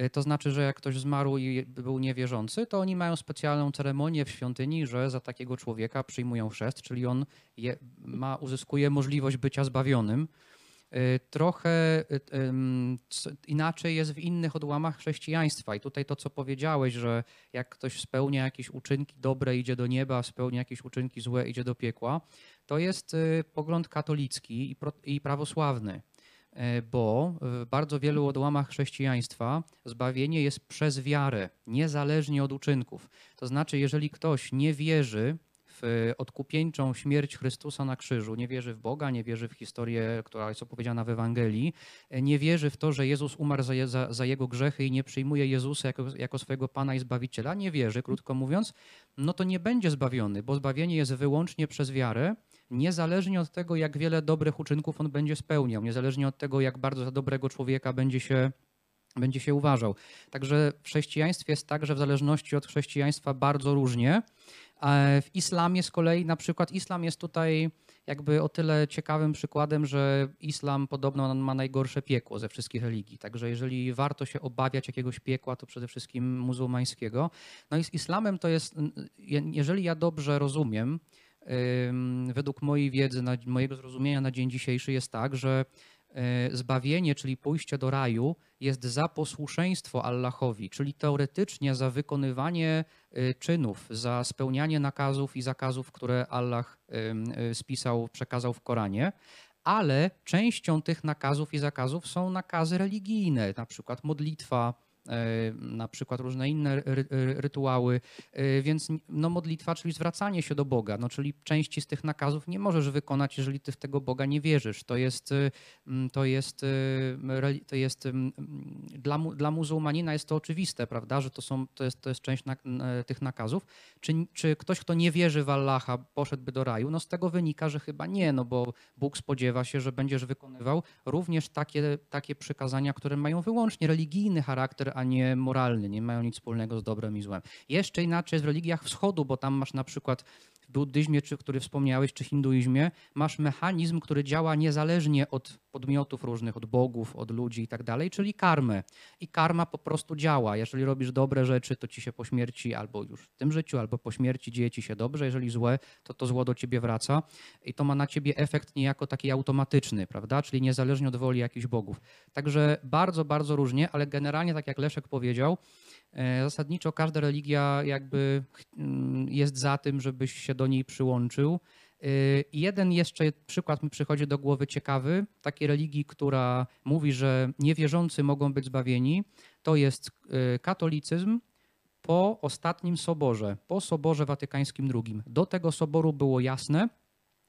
Y, To znaczy, że jak ktoś zmarł i był niewierzący, to oni mają specjalną ceremonię w świątyni, że za takiego człowieka przyjmują chrzest, czyli on je, ma, uzyskuje możliwość bycia zbawionym. Y, Trochę y, inaczej jest w innych odłamach chrześcijaństwa. I tutaj to, co powiedziałeś, że jak ktoś spełnia jakieś uczynki dobre, idzie do nieba, spełnia jakieś uczynki złe, idzie do piekła, to jest y, pogląd katolicki i, prawosławny. Bo w bardzo wielu odłamach chrześcijaństwa zbawienie jest przez wiarę, niezależnie od uczynków. To znaczy, jeżeli ktoś nie wierzy w odkupieńczą śmierć Chrystusa na krzyżu, nie wierzy w Boga, nie wierzy w historię, która jest opowiedziana w Ewangelii, nie wierzy w to, że Jezus umarł za, za, za jego grzechy i nie przyjmuje Jezusa jako, jako swojego Pana i Zbawiciela, nie wierzy, krótko mówiąc, no to nie będzie zbawiony, bo zbawienie jest wyłącznie przez wiarę, niezależnie od tego, jak wiele dobrych uczynków on będzie spełniał, niezależnie od tego, jak bardzo za dobrego człowieka będzie się będzie się uważał. Także w chrześcijaństwie jest tak, że w zależności od chrześcijaństwa bardzo różnie. A w islamie z kolei, na przykład, islam jest tutaj jakby o tyle ciekawym przykładem, że islam podobno ma najgorsze piekło ze wszystkich religii. Także jeżeli warto się obawiać jakiegoś piekła, to przede wszystkim muzułmańskiego. No i z islamem to jest, je- jeżeli ja dobrze rozumiem, według mojej wiedzy, mojego zrozumienia na dzień dzisiejszy jest tak, że e, zbawienie, czyli pójście do raju, jest za posłuszeństwo Allahowi, czyli teoretycznie za wykonywanie e, czynów, za spełnianie nakazów i zakazów, które Allah e, spisał, przekazał w Koranie. Ale częścią tych nakazów i zakazów są nakazy religijne, na przykład modlitwa, e, na przykład różne inne ry, ry, rytuały, e, więc no, modlitwa, czyli zwracanie się do Boga, no, czyli części z tych nakazów nie możesz wykonać, jeżeli ty w tego Boga nie wierzysz. To jest, y, to jest, y, to jest mm, dla, mu- dla muzułmanina jest to oczywiste, prawda, że to, są, to, jest, to jest część nak- n- e, tych nakazów. Czy, czy ktoś, kto nie wierzy w Allaha, poszedłby do raju? No z tego wynika, że chyba nie, no bo Bóg spodziewa się, że będziesz wykonywał również takie, takie przykazania, które mają wyłącznie religijny charakter, a nie moralny, nie mają nic wspólnego z dobrem i złem. Jeszcze inaczej jest w religiach wschodu, bo tam masz na przykład buddyzmie, czy który wspomniałeś, czy hinduizmie, masz mechanizm, który działa niezależnie od podmiotów różnych, od bogów, od ludzi i tak dalej, czyli karmę. I karma po prostu działa. Jeżeli robisz dobre rzeczy, to ci się po śmierci, albo już w tym życiu, albo po śmierci dzieje ci się dobrze. Jeżeli złe, to to zło do ciebie wraca i to ma na ciebie efekt niejako taki automatyczny, prawda? Czyli niezależnie od woli jakichś bogów. Także bardzo, bardzo różnie, ale generalnie, tak jak Leszek powiedział, zasadniczo każda religia jakby mm, jest za tym, żebyś się do niej przyłączył. Y, Jeden jeszcze przykład mi przychodzi do głowy ciekawy, takiej religii, która mówi, że niewierzący mogą być zbawieni, to jest y, katolicyzm po ostatnim soborze, po soborze watykańskim II. Do tego soboru było jasne,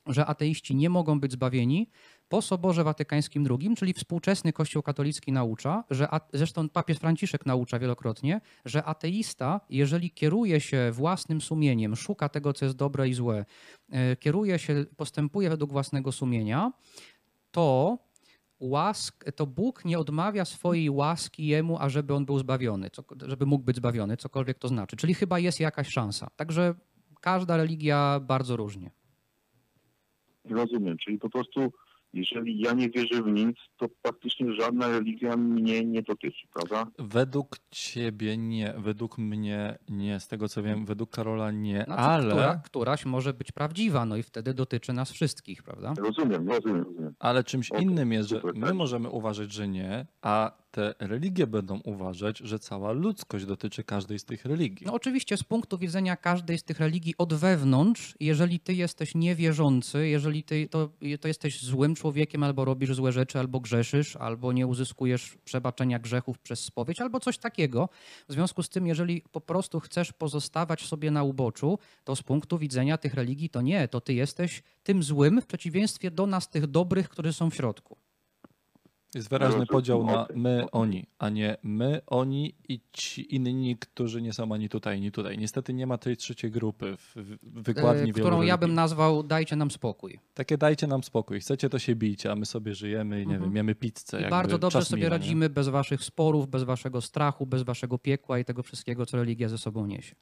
że ateiści nie mogą być zbawieni. Po Soborze Watykańskim II, czyli współczesny Kościół katolicki naucza, że a, zresztą papież Franciszek naucza wielokrotnie, że ateista, jeżeli kieruje się własnym sumieniem, szuka tego, co jest dobre i złe, e, kieruje się, postępuje według własnego sumienia, to łask, to Bóg nie odmawia swojej łaski jemu, ażeby on był zbawiony, co, żeby mógł być zbawiony, cokolwiek to znaczy. Czyli chyba jest jakaś szansa. Także każda religia bardzo różnie. Rozumiem, czyli po prostu jeżeli ja nie wierzę w nic, to praktycznie żadna religia mnie nie dotyczy, prawda? Według ciebie nie, według mnie nie, z tego co wiem, według Karola nie, Znaczy, ale, która, któraś może być prawdziwa, no i wtedy dotyczy nas wszystkich, prawda? Rozumiem, rozumiem, rozumiem. ale czymś Okej, innym jest, że super, my tak. możemy uważać, że nie, a te religie będą uważać, że cała ludzkość dotyczy każdej z tych religii. No oczywiście z punktu widzenia każdej z tych religii od wewnątrz, jeżeli ty jesteś niewierzący, jeżeli ty to, to jesteś złym człowiekiem, albo robisz złe rzeczy, albo grzeszysz, albo nie uzyskujesz przebaczenia grzechów przez spowiedź, albo coś takiego. W związku z tym, jeżeli po prostu chcesz pozostawać sobie na uboczu, to z punktu widzenia tych religii to nie, to ty jesteś tym złym w przeciwieństwie do nas, tych dobrych, którzy są w środku. Jest wyraźny podział na my, oni, a nie my, oni i ci inni, którzy nie są ani tutaj, ani tutaj. Niestety nie ma tej trzeciej grupy w wykładni E, którą ja bym nazwał dajcie nam spokój. Takie dajcie nam spokój, chcecie to się bijcie, a my sobie żyjemy i nie Mhm. wiem, jemy pizzę. I jakby bardzo dobrze sobie mija, nie? radzimy bez waszych sporów, bez waszego strachu, bez waszego piekła i tego wszystkiego, co religia ze sobą niesie.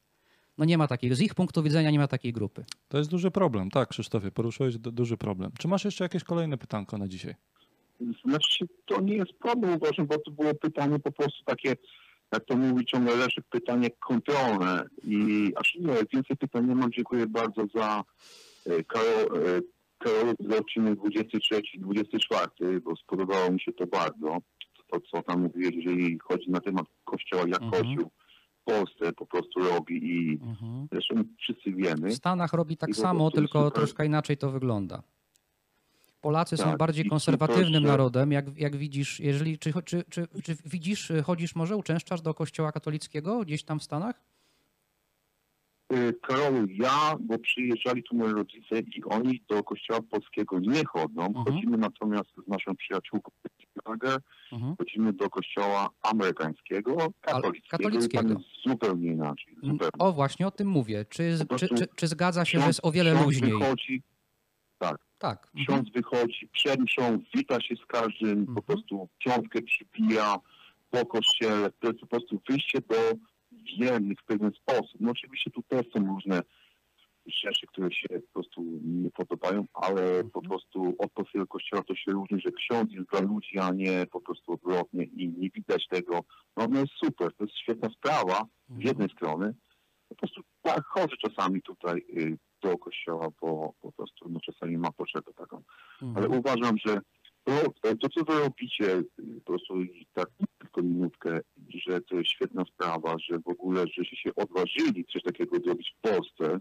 No nie ma takiej, z ich punktu widzenia nie ma takiej grupy. To jest duży problem, tak Krzysztofie, poruszyłeś du- duży problem. Czy masz jeszcze jakieś kolejne pytanko na dzisiaj? Znaczy, to nie jest problem, uważam, bo to było pytanie po prostu takie, jak to mówi ciągle Leszek, pytanie kontrolne. I aż nie, więcej pytań nie mam. Dziękuję bardzo za e, Karol, e, Karol za odcinek 23 24, bo spodobało mi się to bardzo. To, co tam mówiłeś, jeżeli chodzi na temat kościoła, jak Mhm. kościół w Polsce po prostu robi i zresztą wszyscy wiemy. W Stanach robi tak samo, tylko troszkę inaczej to wygląda. Polacy są Tak, bardziej i konserwatywnym narodem, jak, jak widzisz, jeżeli, czy, czy, czy, czy widzisz, chodzisz może, uczęszczasz do kościoła katolickiego gdzieś tam w Stanach? Y, Karolu, ja, bo przyjeżdżali tu moi rodzice i oni do kościoła polskiego nie chodzą. Mhm. Chodzimy natomiast z naszą przyjaciółką Mhm. chodzimy do kościoła amerykańskiego, katolickiego, katolickiego. zupełnie inaczej. Zupełnie. O, właśnie o tym mówię. Czy, czy, czy, czy zgadza się, że jest o wiele luźniej? Tak. Mhm. ksiądz wychodzi, przed mszą, wita się z każdym, Mhm. po prostu książkę przypija po kościele. To jest po prostu wyjście do wiernych w pewien sposób. No oczywiście tu też są różne rzeczy, które się po prostu nie podobają, ale po prostu od polskiego kościoła to się różni, że ksiądz jest dla ludzi, a nie po prostu odwrotnie i nie widać tego. No, no jest super, to jest świetna sprawa z jednej strony. Po prostu tak, chodzę czasami tutaj y, do kościoła, bo po prostu no, czasami ma potrzebę taką. Ale Mhm. uważam, że To, to, co wy robicie, po prostu i tak tylko minutkę, że to jest świetna sprawa, że w ogóle, żeście się odważyli coś takiego zrobić w Polsce,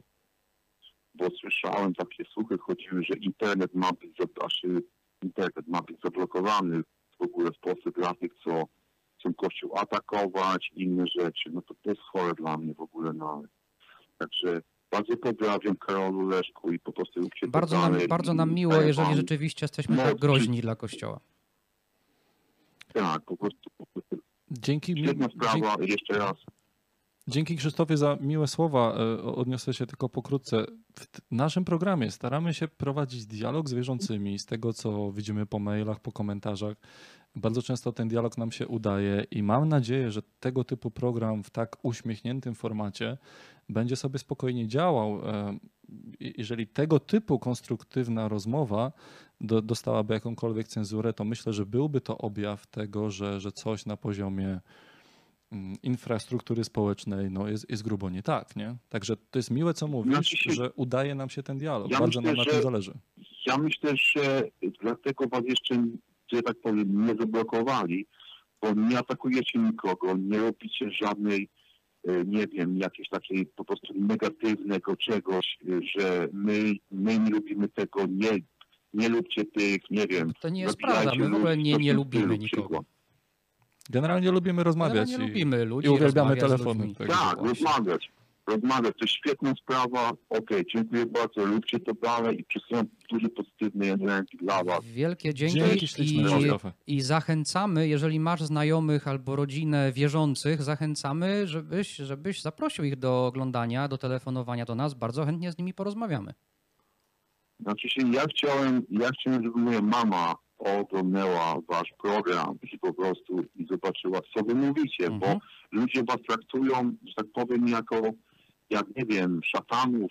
bo słyszałem takie słuchy chodziły, że internet ma być, znaczy internet ma być zablokowany w ogóle w Polsce dla tych, co chcą Kościół atakować, inne rzeczy. No to to jest chore dla mnie w ogóle. No. Także bardzo pozdrawiam Karolu Leszku i po prostu to Bardzo nam, dalej. bardzo nam miło, jeżeli rzeczywiście jesteśmy tak groźni dla Kościoła. Tak, po prostu Dzięki, mi- świetna dzięki, sprawa. Jeszcze raz dzięki Krzysztofie za miłe słowa. E, Odniosę się tylko pokrótce. W naszym programie staramy się prowadzić dialog z wierzącymi, z tego co widzimy po mailach, po komentarzach. Bardzo często ten dialog nam się udaje i mam nadzieję, że tego typu program w tak uśmiechniętym formacie będzie sobie spokojnie działał. E, Jeżeli tego typu konstruktywna rozmowa do, dostałaby jakąkolwiek cenzurę, to myślę, że byłby to objaw tego, że, że coś na poziomie mm, infrastruktury społecznej no jest, jest grubo nie tak, nie? Także to jest miłe, co mówisz, Znaczy się- że udaje nam się ten dialog. Ja Bardzo myślę, nam na tym zależy. Ja myślę, że dlatego was jeszcze, że tak powiem, nie zablokowali, bo nie atakujecie nikogo, nie robicie żadnej, nie wiem, jakiejś takiej po prostu negatywnego czegoś, e, że my, my nie lubimy tego, nie, nie lubcie tych, nie wiem. To nie jest prawda, my w ogóle nie, nie lubimy nikogo. Generalnie lubimy rozmawiać Nie i, lubimy ludzi, i uwielbiamy telefony. Tak, właśnie. rozmawiać. Rozmawiać, to jest świetna sprawa. Okej, dziękuję bardzo, róbcie to dalej i przesyłam duże pozytywne energii dla was. Wielkie dzięki, Dzięki i, i zachęcamy, jeżeli masz znajomych albo rodzinę wierzących, zachęcamy, żebyś, żebyś zaprosił ich do oglądania, do telefonowania do nas. Bardzo chętnie z nimi porozmawiamy. Znaczy się, ja chciałem, ja chciałem, żeby moja mama oglądnęła wasz program i po prostu i zobaczyła, co wy mówicie, Mhm. bo ludzie was traktują, że tak powiem, jako, jak nie wiem, szatanów,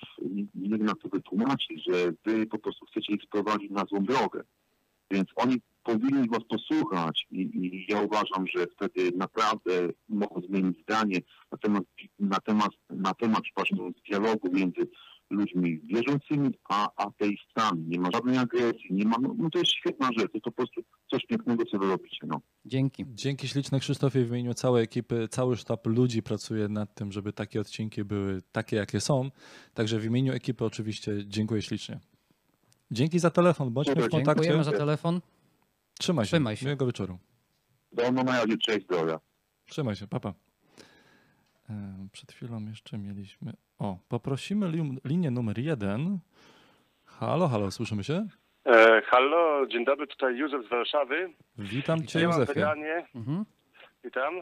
nie, wiem jak to wytłumaczyć, że wy po prostu chcecie ich sprowadzić na złą drogę. Więc oni powinni was posłuchać i, i ja uważam, że wtedy naprawdę mogą zmienić zdanie na temat, na temat, na temat przepraszam, dialogu między ludźmi wierzącymi, a ateistami. Nie ma żadnej agresji, nie ma, no, no to jest świetna rzecz, to po prostu coś pięknego, co wy robicie, no. Dzięki. Dzięki śliczne Krzysztofie w imieniu całej ekipy, cały sztab ludzi pracuje nad tym, żeby takie odcinki były takie, jakie są. Także w imieniu ekipy oczywiście dziękuję ślicznie. Dzięki za telefon, bądźmy w kontakcie. Dziękujemy za telefon. Trzymaj się. Trzymaj się. Miłego wieczoru. Do na razie, cześć, zdrowia. Trzymaj się, papa. E, Przed chwilą jeszcze mieliśmy. O, poprosimy li- linię numer jeden. Halo, halo, słyszymy się? E, halo, dzień dobry, tutaj Józef z Warszawy. Witam cię, ja mam Józefie. pytanie, Mhm. witam.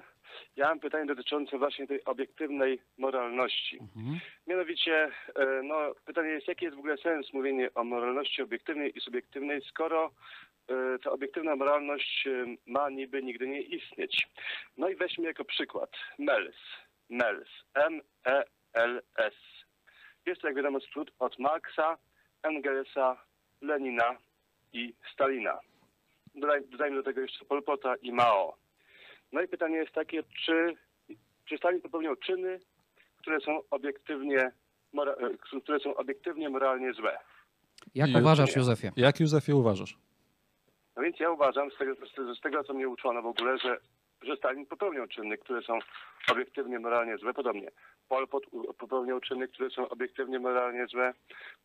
Ja mam pytanie dotyczące właśnie tej obiektywnej moralności. Mhm. Mianowicie, e, no, pytanie jest, jaki jest w ogóle sens mówienia o moralności obiektywnej i subiektywnej, skoro e, ta obiektywna moralność e, ma niby nigdy nie istnieć. No i weźmy jako przykład MELS. MELS. M-E-L-S. Jest to, jak wiadomo, skrót od Marksa, Engelsa, Lenina i Stalina. Dodaj, dodajmy do tego jeszcze Pol Pota i Mao. No i pytanie jest takie, czy, czy Stalin popełniał czyny, które są obiektywnie, mora, e, które są obiektywnie moralnie złe. Jak uważasz, Józefie? Jak Józefie uważasz? No więc ja uważam, z tego, z, z tego co mnie uczono w ogóle, że, że Stalin popełniał czyny, które są obiektywnie moralnie złe. Podobnie. Pol popełniał czyny, które są obiektywnie moralnie złe.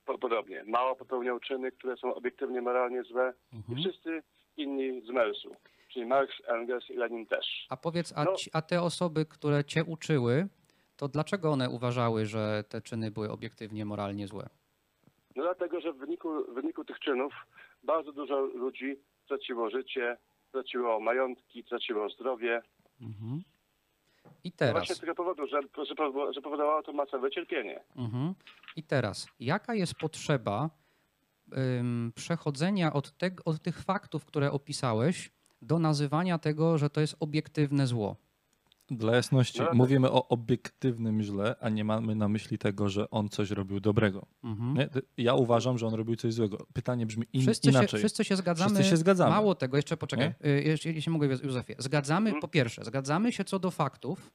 Po, podobnie. Mao popełniał czyny, które są obiektywnie moralnie złe. I Mhm. wszyscy inni z Mersu. Czyli Marx, Engels i Lenin też. A powiedz, a, No. ci, a te osoby, które cię uczyły, to dlaczego one uważały, że te czyny były obiektywnie moralnie złe? No dlatego, że w wyniku, w wyniku tych czynów bardzo dużo ludzi straciło życie, straciło majątki, straciło zdrowie. Mhm. I No Właśnie teraz, z tego powodu, że, że, że powodowało to masowe cierpienie. mhm. I teraz, jaka jest potrzeba ym, przechodzenia od, tego, od tych faktów, które opisałeś, do nazywania tego, że to jest obiektywne zło? Dla jasności, No, mówimy o obiektywnym źle, a nie mamy na myśli tego, że on coś robił dobrego. Mhm. Ja uważam, że on robił coś złego. Pytanie brzmi in, Wszyscy, się, inaczej. wszyscy się zgadzamy. Wszyscy się zgadzamy. Mało tego, jeszcze poczekaj, y, jeśli jeśli mogę, Józefie. Zgadzamy, Mhm. po pierwsze, zgadzamy się co do faktów.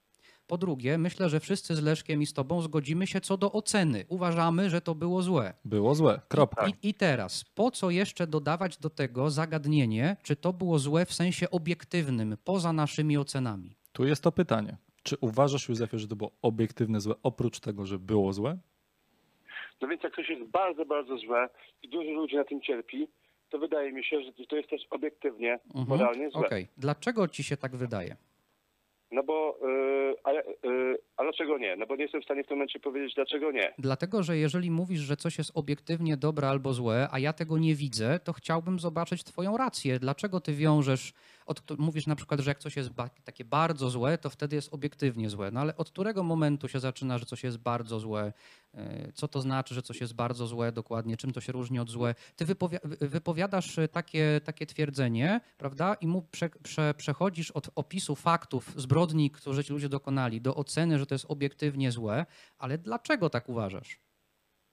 Po drugie, myślę, że wszyscy z Leszkiem i z tobą zgodzimy się co do oceny. Uważamy, że to było złe. Było złe. Kropka. I, I teraz, po co jeszcze dodawać do tego zagadnienie, czy to było złe w sensie obiektywnym, poza naszymi ocenami? Tu jest to pytanie. Czy uważasz, Józefie, że to było obiektywne złe, oprócz tego, że było złe? No więc jak coś jest bardzo, bardzo złe i dużo ludzi na tym cierpi, to wydaje mi się, że to jest też obiektywnie, Mhm. moralnie złe. Okej. Dlaczego ci się tak wydaje? No bo, yy, a, ja- yy, a dlaczego nie? No bo nie jestem w stanie w tym momencie powiedzieć, dlaczego nie. Dlatego, że jeżeli mówisz, że coś jest obiektywnie dobre albo złe, a ja tego nie widzę, to chciałbym zobaczyć Twoją rację. Dlaczego Ty wiążesz, od, mówisz na przykład, że jak coś jest ba- takie bardzo złe, to wtedy jest obiektywnie złe. No ale od którego momentu się zaczyna, że coś jest bardzo złe? E, Co to znaczy, że coś jest bardzo złe dokładnie? Czym to się różni od złe? Ty wypowia- wy- wypowiadasz takie, takie twierdzenie, prawda? I mu prze, prze, przechodzisz od opisu faktów zbrodni, które ci ludzie dokonali, do oceny, że to jest obiektywnie złe. Ale dlaczego tak uważasz?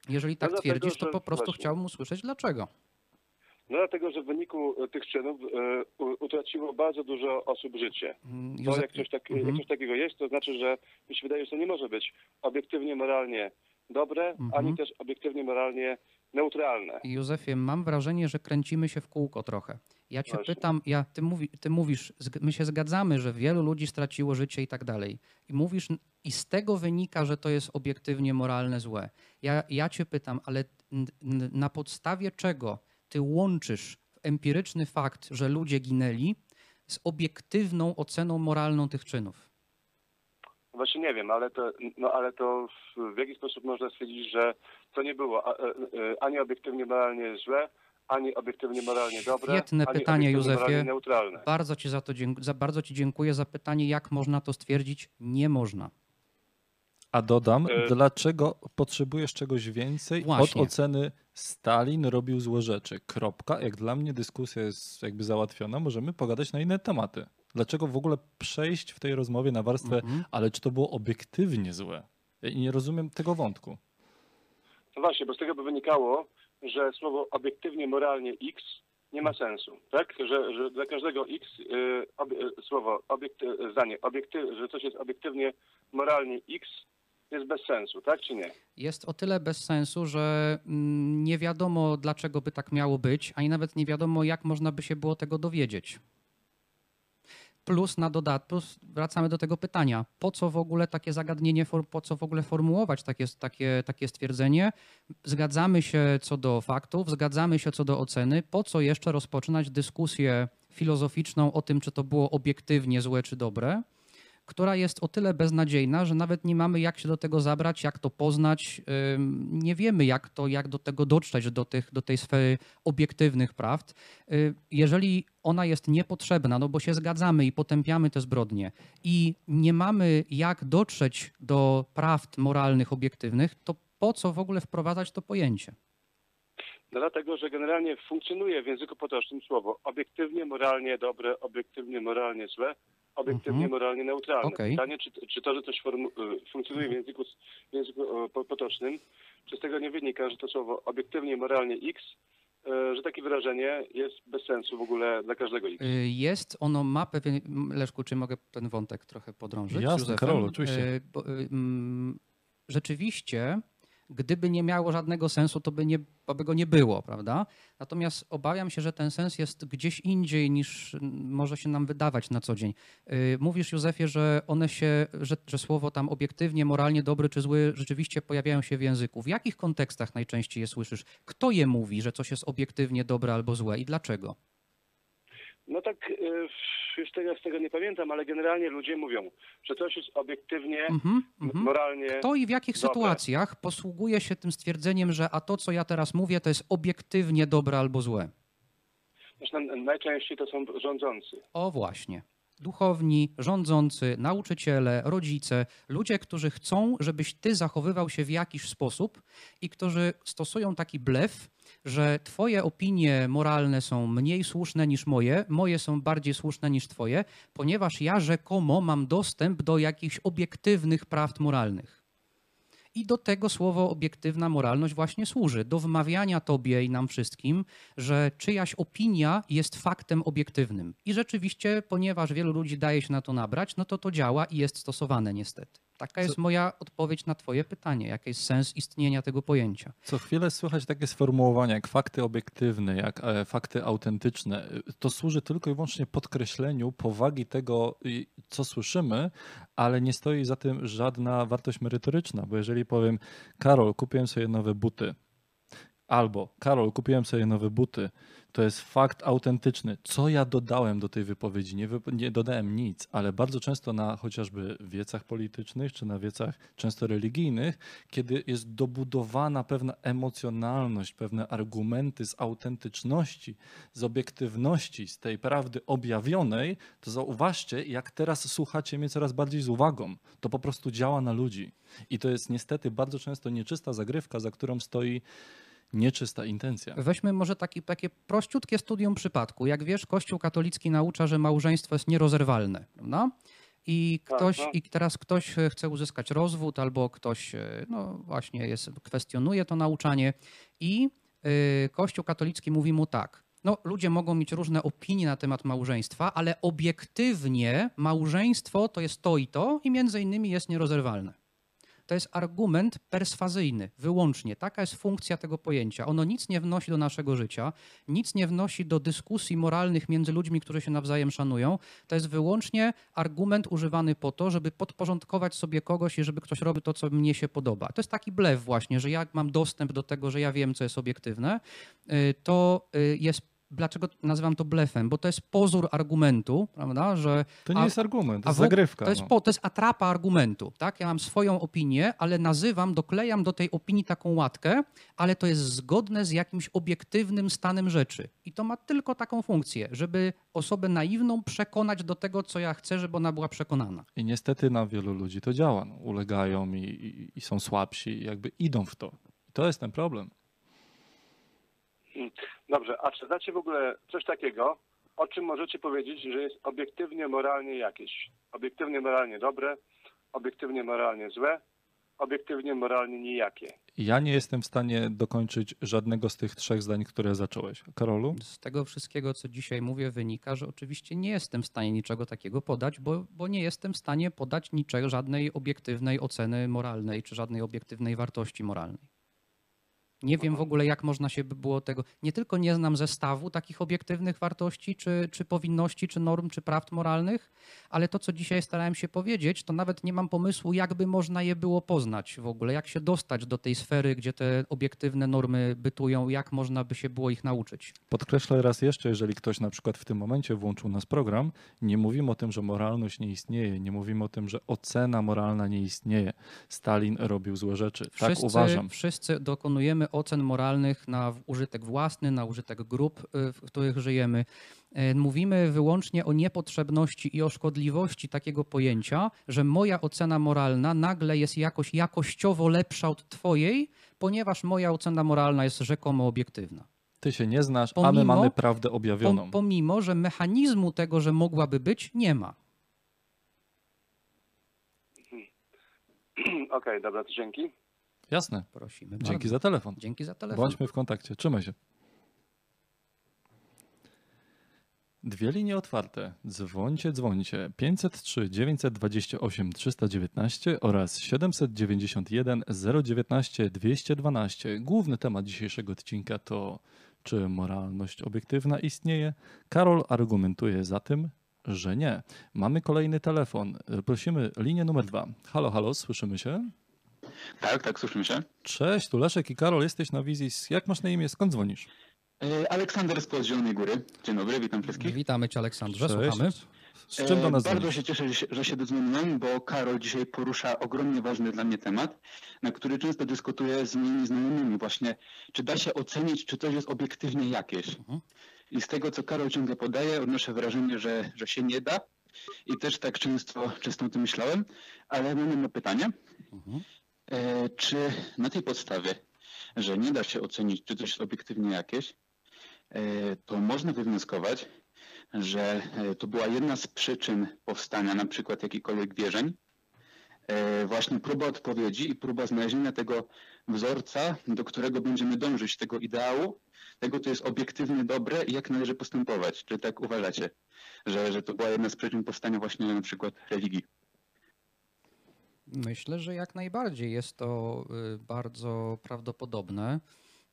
Jeżeli tak dlatego, twierdzisz, to po prostu właśnie- chciałbym usłyszeć dlaczego. No dlatego, że w wyniku e, tych czynów e, utraciło bardzo dużo osób życie. Mm, Bo Józef- jak coś, tak, Mhm. jak coś takiego jest, to znaczy, że mi się wydaje, że to nie może być obiektywnie moralnie dobre, Mhm. ani też obiektywnie moralnie neutralne. Józefie, mam wrażenie, że kręcimy się w kółko trochę. Ja cię Właśnie. pytam, ja, ty, mówi, ty mówisz, my się zgadzamy, że wielu ludzi straciło życie i tak dalej. I mówisz, i z tego wynika, że to jest obiektywnie moralne złe. Ja, ja cię pytam, ale na podstawie czego ty łączysz empiryczny fakt, że ludzie ginęli, z obiektywną oceną moralną tych czynów? Właśnie nie wiem, ale to, no, ale to w, jaki sposób można stwierdzić, że to nie było e, e, ani obiektywnie moralnie złe, ani obiektywnie moralnie dobre, Świetne ani pytanie, Józefie. Bardzo ci za to bardzo ci dziękuję za pytanie, jak można to stwierdzić? Nie można. A dodam, E- dlaczego potrzebujesz czegoś więcej Właśnie. od oceny Stalin robił złe rzeczy. Kropka. Jak dla mnie dyskusja jest jakby załatwiona, możemy pogadać na inne tematy. Dlaczego w ogóle przejść w tej rozmowie na warstwę, Mhm. ale czy to było obiektywnie złe? Ja nie rozumiem tego wątku. No właśnie, bo z tego by wynikało, że słowo obiektywnie moralnie X nie ma sensu, tak? Że, że dla każdego X y, obie, y, słowo, obiekty, zdanie, obiekty, że coś jest obiektywnie moralnie X jest bez sensu, tak czy nie? jest o tyle bez sensu, że mm, nie wiadomo, dlaczego by tak miało być, ani nawet nie wiadomo, jak można by się było tego dowiedzieć. Plus na dodatku, plus wracamy do tego pytania, po co w ogóle takie zagadnienie, po co w ogóle formułować takie, takie, takie stwierdzenie? Zgadzamy się co do faktów, zgadzamy się co do oceny, po co jeszcze rozpoczynać dyskusję filozoficzną o tym, czy to było obiektywnie złe czy dobre? Która jest o tyle beznadziejna, że nawet nie mamy jak się do tego zabrać, jak to poznać. Nie wiemy, jak, to, jak do tego dotrzeć, do, tych, do tej sfery obiektywnych prawd. Y, Jeżeli ona jest niepotrzebna, no bo się zgadzamy i potępiamy te zbrodnie i nie mamy jak dotrzeć do prawd moralnych, obiektywnych, to po co w ogóle wprowadzać to pojęcie? No dlatego, że generalnie funkcjonuje w języku potocznym słowo obiektywnie moralnie dobre, obiektywnie moralnie złe, obiektywnie Mhm. moralnie neutralne. Okej. Pytanie, czy, czy to, że coś y, funkcjonuje w języku, w języku po- potocznym, czy z tego nie wynika, że to słowo obiektywnie moralnie X, y, że takie wyrażenie jest bez sensu w ogóle dla każdego X. Y, Jest, ono ma pewien. Leszku, czy mogę ten wątek trochę podrążyć? Jasne? Karolu, oczywiście. Bo, mm, Rzeczywiście, gdyby nie miało żadnego sensu, to by, nie, by go nie było, prawda? Natomiast obawiam się, że ten sens jest gdzieś indziej niż mm, może się nam wydawać na co dzień. Y, Mówisz, Józefie, że one się, że, że słowo tam obiektywnie, moralnie dobry czy zły rzeczywiście pojawiają się w języku. W jakich kontekstach najczęściej je słyszysz? Kto je mówi, że coś jest obiektywnie dobre albo złe i dlaczego? No tak, y, już teraz tego nie pamiętam, ale generalnie ludzie mówią, że coś jest obiektywnie, Mhm, mhm. moralnie... Kto i w jakich Dobre. sytuacjach posługuje się tym stwierdzeniem, że a to, co ja teraz mówię, to jest obiektywnie dobre albo złe? Zresztą najczęściej to są rządzący. O właśnie. Duchowni, rządzący, nauczyciele, rodzice, ludzie, którzy chcą, żebyś ty zachowywał się w jakiś sposób i którzy stosują taki blef, że twoje opinie moralne są mniej słuszne niż moje, moje są bardziej słuszne niż twoje, ponieważ ja rzekomo mam dostęp do jakichś obiektywnych prawd moralnych. I do tego słowo obiektywna moralność właśnie służy. Do wmawiania tobie i nam wszystkim, że czyjaś opinia jest faktem obiektywnym. I rzeczywiście, ponieważ wielu ludzi daje się na to nabrać, no to to działa i jest stosowane niestety. Taka jest moja odpowiedź na twoje pytanie. Jaki jest sens istnienia tego pojęcia? Co chwilę słychać takie sformułowania jak fakty obiektywne, jak e, fakty autentyczne. To służy tylko i wyłącznie podkreśleniu powagi tego, co słyszymy, ale nie stoi za tym żadna wartość merytoryczna, bo jeżeli powiem, Karol, kupiłem sobie nowe buty, albo Karol, kupiłem sobie nowe buty, to jest fakt autentyczny. Co ja dodałem do tej wypowiedzi? Nie, nie dodałem nic, ale bardzo często na chociażby wiecach politycznych czy na wiecach często religijnych, kiedy jest dobudowana pewna emocjonalność, pewne argumenty z autentyczności, z obiektywności, z tej prawdy objawionej, to zauważcie, jak teraz słuchacie mnie coraz bardziej z uwagą. To po prostu działa na ludzi. I to jest niestety bardzo często nieczysta zagrywka, za którą stoi nieczysta intencja. Weźmy może taki, takie prościutkie studium przypadku. Jak wiesz, Kościół katolicki naucza, że małżeństwo jest nierozerwalne, prawda? I Tak, ktoś, no. i teraz ktoś chce uzyskać rozwód, albo ktoś, e, no właśnie, jest, kwestionuje to nauczanie, i y, Kościół katolicki mówi mu tak. No, ludzie mogą mieć różne opinie na temat małżeństwa, ale obiektywnie małżeństwo to jest to i to, i między innymi jest nierozerwalne. To jest argument perswazyjny, wyłącznie. Taka jest funkcja tego pojęcia. Ono nic nie wnosi do naszego życia, nic nie wnosi do dyskusji moralnych między ludźmi, którzy się nawzajem szanują. To jest wyłącznie argument używany po to, żeby podporządkować sobie kogoś i żeby ktoś robił to, co mnie się podoba. To jest taki blef właśnie, że jak mam dostęp do tego, że ja wiem, co jest obiektywne, y, to y, jest. Dlaczego nazywam to blefem? Bo to jest pozór argumentu, prawda? Że To nie a- jest argument, to jest zagrywka. to jest, no. po, to jest atrapa argumentu, tak? Ja mam swoją opinię, ale nazywam, doklejam do tej opinii taką łatkę, ale to jest zgodne z jakimś obiektywnym stanem rzeczy. I to ma tylko taką funkcję, żeby osobę naiwną przekonać do tego, co ja chcę, żeby ona była przekonana. I niestety na wielu ludzi to działa. No, ulegają i, i, i są słabsi, i jakby idą w to. I to jest ten problem. Dobrze, a czy znacie w ogóle coś takiego, o czym możecie powiedzieć, że jest obiektywnie moralnie jakieś? Obiektywnie moralnie dobre, obiektywnie moralnie złe, obiektywnie moralnie nijakie. Ja nie jestem w stanie dokończyć żadnego z tych trzech zdań, które zacząłeś. Karolu? Z tego wszystkiego, co dzisiaj mówię, wynika, że oczywiście nie jestem w stanie niczego takiego podać, bo, bo nie jestem w stanie podać niczego, żadnej obiektywnej oceny moralnej czy żadnej obiektywnej wartości moralnej. Nie wiem w ogóle, jak można się by było tego. Nie tylko nie znam zestawu takich obiektywnych wartości, czy, czy powinności, czy norm, czy prawd moralnych, ale to, co dzisiaj starałem się powiedzieć, to nawet nie mam pomysłu, jakby można je było poznać w ogóle, jak się dostać do tej sfery, gdzie te obiektywne normy bytują, jak można by się było ich nauczyć. Podkreślę raz jeszcze, jeżeli ktoś na przykład w tym momencie włączył nas program, nie mówimy o tym, że moralność nie istnieje, nie mówimy o tym, że ocena moralna nie istnieje. Stalin robił złe rzeczy. tak uważam. Wszyscy dokonujemy ocen moralnych na użytek własny, na użytek grup, y, w których żyjemy. Y, Mówimy wyłącznie o niepotrzebności i o szkodliwości takiego pojęcia, że moja ocena moralna nagle jest jakoś jakościowo lepsza od twojej, ponieważ moja ocena moralna jest rzekomo obiektywna. Ty się nie znasz, a my Pomimo- mamy prawdę objawioną. pomimo, że mechanizmu tego, że mogłaby być, nie ma. Okej, dobra, to dzięki. Jasne. Prosimy. Dzięki bardzo. za telefon. Dzięki za telefon. Bądźmy w kontakcie. Trzymaj się. Dwie linie otwarte. Dzwońcie, dzwońcie. 503 928 319 oraz 791 019 212. Główny temat dzisiejszego odcinka to czy moralność obiektywna istnieje? Karol argumentuje za tym, że nie. Mamy kolejny telefon. Prosimy linię numer dwa. Halo, halo, słyszymy się? Tak, tak, słyszymy się. Cześć, tu Leszek i Karol, jesteś na wizji. Jak masz na imię? Skąd dzwonisz? E, Aleksander z Zielonej Góry. Dzień dobry, witam wszystkich. Witamy cię Aleksandrze, Cześć. słuchamy. Z czym do nas E, Bardzo dzwonisz? się cieszę, że się, że się dodzwoniłem, bo Karol dzisiaj porusza ogromnie ważny dla mnie temat, na który często dyskutuję z moimi znajomymi właśnie, czy da się ocenić, czy coś jest obiektywnie jakieś. Mhm. I z tego, co Karol ciągle podaje, odnoszę wrażenie, że, że się nie da i też tak często, często o tym myślałem, ale mam jedno pytanie. Mhm. E, Czy na tej podstawie, że nie da się ocenić, czy coś jest obiektywnie jakieś, e, to można wywnioskować, że e, to była jedna z przyczyn powstania na przykład jakichkolwiek wierzeń, właśnie próba odpowiedzi i próba znalezienia tego wzorca, do którego będziemy dążyć, tego ideału, tego, co jest obiektywnie dobre i jak należy postępować. Czy tak uważacie, że, że to była jedna z przyczyn powstania właśnie na przykład religii? Myślę, że jak najbardziej jest to y, bardzo prawdopodobne.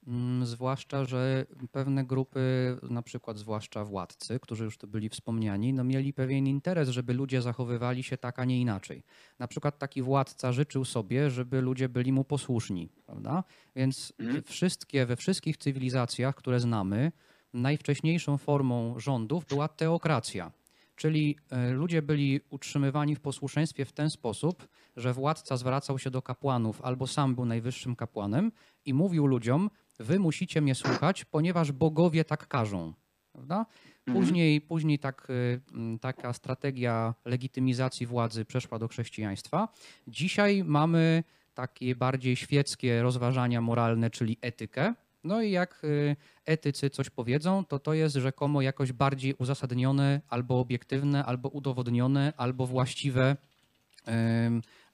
Mm, Zwłaszcza, że pewne grupy, na przykład zwłaszcza władcy, którzy już tu byli wspomniani, no mieli pewien interes, żeby ludzie zachowywali się tak, a nie inaczej. Na przykład taki władca życzył sobie, żeby ludzie byli mu posłuszni, prawda? Więc Mhm. wszystkie, we wszystkich cywilizacjach, które znamy, najwcześniejszą formą rządów była teokracja. Czyli e, ludzie byli utrzymywani w posłuszeństwie w ten sposób, że władca zwracał się do kapłanów albo sam był najwyższym kapłanem i mówił ludziom: Wy musicie mnie słuchać, ponieważ bogowie tak każą. Prawda? Później, później tak, m, taka strategia legitymizacji władzy przeszła do chrześcijaństwa. Dzisiaj mamy takie bardziej świeckie rozważania moralne, czyli etykę. No i jak y, etycy coś powiedzą, to to jest rzekomo jakoś bardziej uzasadnione, albo obiektywne, albo udowodnione, albo właściwe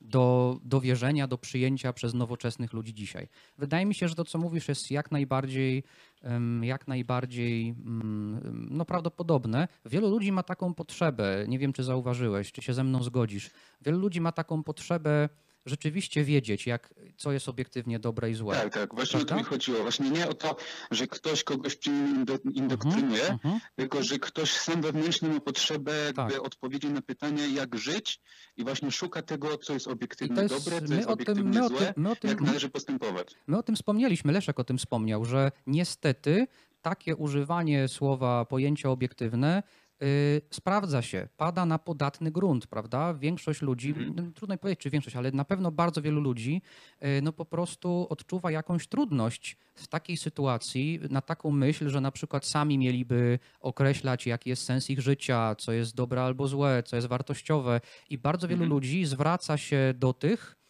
do, do wierzenia, do przyjęcia przez nowoczesnych ludzi dzisiaj. Wydaje mi się, że to, co mówisz, jest jak najbardziej, jak najbardziej no, prawdopodobne. Wielu ludzi ma taką potrzebę, nie wiem, czy zauważyłeś, czy się ze mną zgodzisz. Wielu ludzi ma taką potrzebę rzeczywiście wiedzieć, jak, co jest obiektywnie dobre i złe. Tak, tak, właśnie o to Prawda? mi chodziło. Właśnie nie o to, że ktoś kogoś czym indo- indoktrynuje, Mhm. tylko że ktoś sam wewnętrznie ma potrzebę Tak. jakby odpowiedzi na pytanie, jak żyć i właśnie szuka tego, co jest obiektywnie jest, dobre, co my jest o tym, obiektywnie my o złe, tym, my o tym, jak należy postępować. My o tym wspomnieliśmy, Leszek o tym wspomniał, że niestety takie używanie słowa pojęcia obiektywne sprawdza się, pada na podatny grunt, prawda? Większość ludzi, no, trudno powiedzieć czy większość, ale na pewno bardzo wielu ludzi y, no po prostu odczuwa jakąś trudność w takiej sytuacji, na taką myśl, że na przykład sami mieliby określać, jaki jest sens ich życia, co jest dobre albo złe, co jest wartościowe i bardzo wielu Mhm. ludzi zwraca się do tych, y,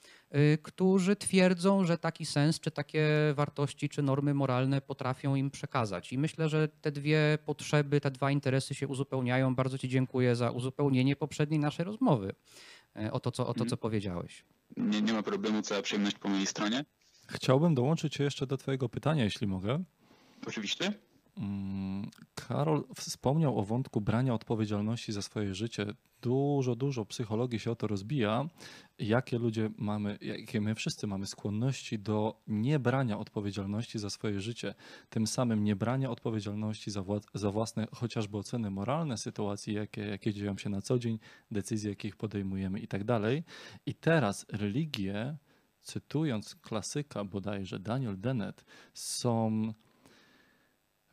którzy twierdzą, że taki sens, czy takie wartości, czy normy moralne potrafią im przekazać. I myślę, że te dwie potrzeby, te dwa interesy się uzupełniają. Bardzo Ci dziękuję za uzupełnienie poprzedniej naszej rozmowy y, o to, co, o to, co Mhm. powiedziałeś. Nie, nie ma problemu, cała przyjemność po mojej stronie. Chciałbym dołączyć się jeszcze do Twojego pytania, jeśli mogę. Oczywiście. Mm, Karol wspomniał o wątku brania odpowiedzialności za swoje życie. Dużo, dużo psychologii się o to rozbija. Jakie ludzie mamy, jakie my wszyscy mamy skłonności do niebrania odpowiedzialności za swoje życie, tym samym niebrania odpowiedzialności za, wła- za własne chociażby oceny moralne sytuacji, jakie, jakie dzieją się na co dzień, decyzje, jakich podejmujemy i tak dalej. I teraz religie, cytując klasyka bodajże Daniel Dennett, są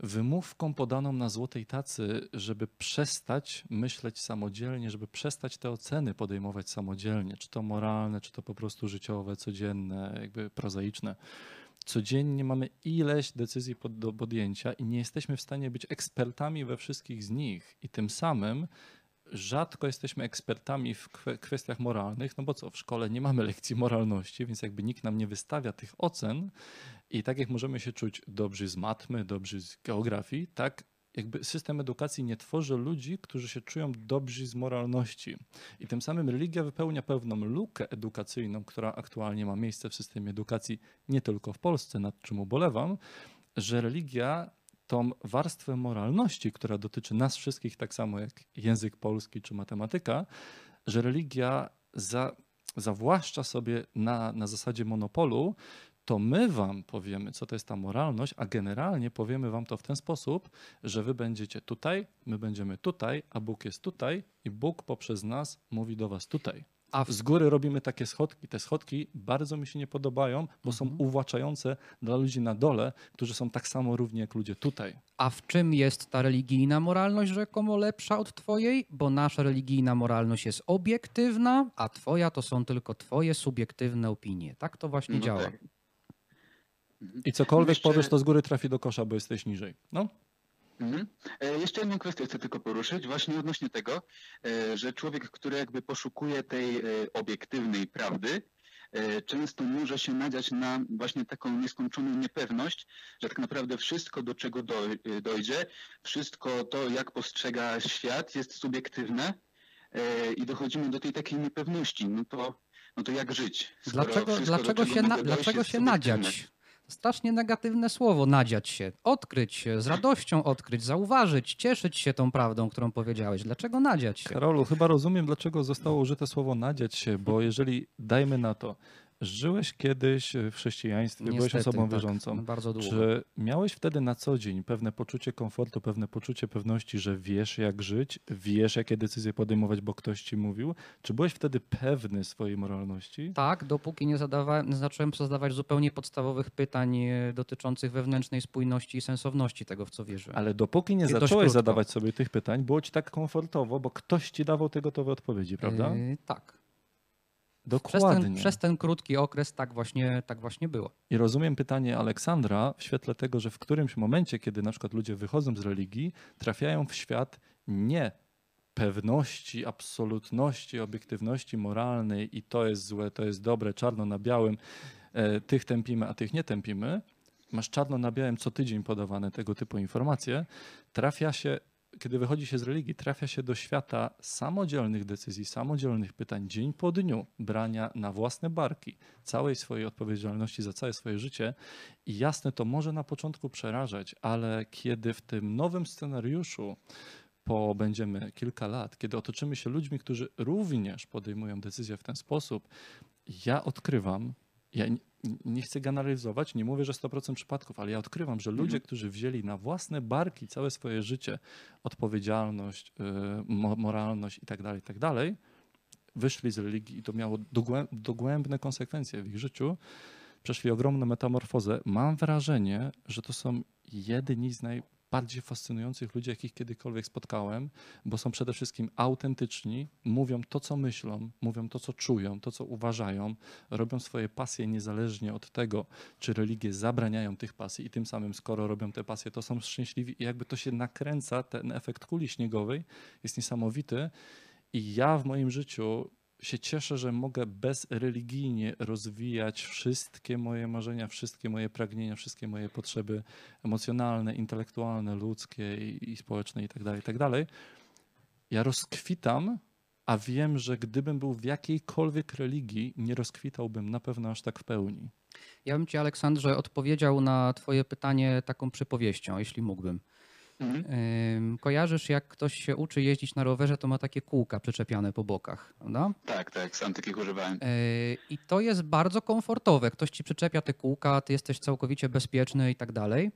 wymówką podaną na złotej tacy, żeby przestać myśleć samodzielnie, żeby przestać te oceny podejmować samodzielnie, czy to moralne, czy to po prostu życiowe, codzienne, jakby prozaiczne. Codziennie mamy ileś decyzji pod, do podjęcia i nie jesteśmy w stanie być ekspertami we wszystkich z nich. I tym samym rzadko jesteśmy ekspertami w kwe- kwestiach moralnych, no bo co, w szkole nie mamy lekcji moralności, więc jakby nikt nam nie wystawia tych ocen, i tak jak możemy się czuć dobrzy z matmy, dobrzy z geografii, tak jakby system edukacji nie tworzy ludzi, którzy się czują dobrzy z moralności. I tym samym religia wypełnia pewną lukę edukacyjną, która aktualnie ma miejsce w systemie edukacji nie tylko w Polsce, nad czym ubolewam, że religia tą warstwę moralności, która dotyczy nas wszystkich, tak samo jak język polski czy matematyka, że religia za, zawłaszcza sobie na, na zasadzie monopolu, to my wam powiemy, co to jest ta moralność, a generalnie powiemy wam to w ten sposób, że wy będziecie tutaj, my będziemy tutaj, a Bóg jest tutaj i Bóg poprzez nas mówi do was tutaj. A Z góry robimy takie schodki. Te schodki bardzo mi się nie podobają, bo są Mhm. uwłaczające dla ludzi na dole, którzy są tak samo równi jak ludzie tutaj. A w czym jest ta religijna moralność rzekomo lepsza od twojej? Bo nasza religijna moralność jest obiektywna, a twoja to są tylko twoje subiektywne opinie. Tak to właśnie No działa. tak. I cokolwiek Jeszcze- powiesz, to z góry trafi do kosza, bo jesteś niżej. No, Mhm. E, Jeszcze jedną kwestię chcę tylko poruszyć, właśnie odnośnie tego, e, że człowiek, który jakby poszukuje tej e, obiektywnej prawdy, często może się nadziać na właśnie taką nieskończoną niepewność, że tak naprawdę wszystko, do czego doj- dojdzie, wszystko to, jak postrzega świat, jest subiektywne i dochodzimy do tej takiej niepewności. No to no to jak żyć? Dlaczego, dlaczego czego się, na, dlaczego się nadziać? Strasznie negatywne słowo, nadziać się. Odkryć się, z radością odkryć, zauważyć, cieszyć się tą prawdą, którą powiedziałeś. Dlaczego nadziać się? Karolu, chyba rozumiem, dlaczego zostało użyte słowo nadziać się, bo jeżeli, dajmy na to, żyłeś kiedyś w chrześcijaństwie, byłeś Niestety, osobą tak, wierzącą, Bardzo długo. Czy miałeś wtedy na co dzień pewne poczucie komfortu, pewne poczucie pewności, że wiesz jak żyć, wiesz jakie decyzje podejmować, bo ktoś ci mówił? Czy byłeś wtedy pewny swojej moralności? Tak, dopóki nie, zadawałem, nie zacząłem zadawać zupełnie podstawowych pytań e, dotyczących wewnętrznej spójności i sensowności tego, w co wierzyłem. Ale dopóki nie I zacząłeś krótko. zadawać sobie tych pytań, było ci tak komfortowo, bo ktoś ci dawał te gotowe odpowiedzi, prawda? E, tak. Przez Dokładnie. ten, przez ten krótki okres tak właśnie, tak właśnie było. I rozumiem pytanie Aleksandra w świetle tego, że w którymś momencie, kiedy na przykład ludzie wychodzą z religii, trafiają w świat nie pewności, absolutności, obiektywności moralnej i to jest złe, to jest dobre, czarno na białym, e, tych tępimy, a tych nie tępimy. Masz czarno na białym co tydzień podawane tego typu informacje. Trafia się, kiedy wychodzi się z religii, trafia się do świata samodzielnych decyzji, samodzielnych pytań, dzień po dniu, brania na własne barki całej swojej odpowiedzialności za całe swoje życie. I jasne, to może na początku przerażać, ale kiedy w tym nowym scenariuszu po będziemy kilka lat, kiedy otoczymy się ludźmi, którzy również podejmują decyzje w ten sposób, ja odkrywam, ja nie chcę generalizować, nie mówię, że 100% przypadków, ale ja odkrywam, że ludzie, którzy wzięli na własne barki całe swoje życie, odpowiedzialność, mo- moralność i tak dalej, i tak dalej, wyszli z religii i to miało dogłę- dogłębne konsekwencje w ich życiu, przeszli ogromną metamorfozę. Mam wrażenie, że to są jedni z najbardziej fascynujących ludzi, jakich kiedykolwiek spotkałem, bo są przede wszystkim autentyczni, mówią to, co myślą, mówią to, co czują, to, co uważają, robią swoje pasje niezależnie od tego, czy religie zabraniają tych pasji. I tym samym, skoro robią te pasje, to są szczęśliwi. I jakby to się nakręca, ten efekt kuli śniegowej jest niesamowity. I ja w moim życiu się cieszę, że mogę bezreligijnie rozwijać wszystkie moje marzenia, wszystkie moje pragnienia, wszystkie moje potrzeby emocjonalne, intelektualne, ludzkie i, i społeczne itd., itd. Ja rozkwitam, a wiem, że gdybym był w jakiejkolwiek religii, nie rozkwitałbym na pewno aż tak w pełni. Ja bym ci, Aleksandrze, odpowiedział na twoje pytanie taką przypowieścią, jeśli mógłbym. Mhm. Kojarzysz, jak ktoś się uczy jeździć na rowerze, to ma takie kółka przyczepiane po bokach, prawda? Tak, tak, sam takich używałem. Yy, I to jest bardzo komfortowe. Ktoś ci przyczepia te kółka, ty jesteś całkowicie bezpieczny i tak dalej.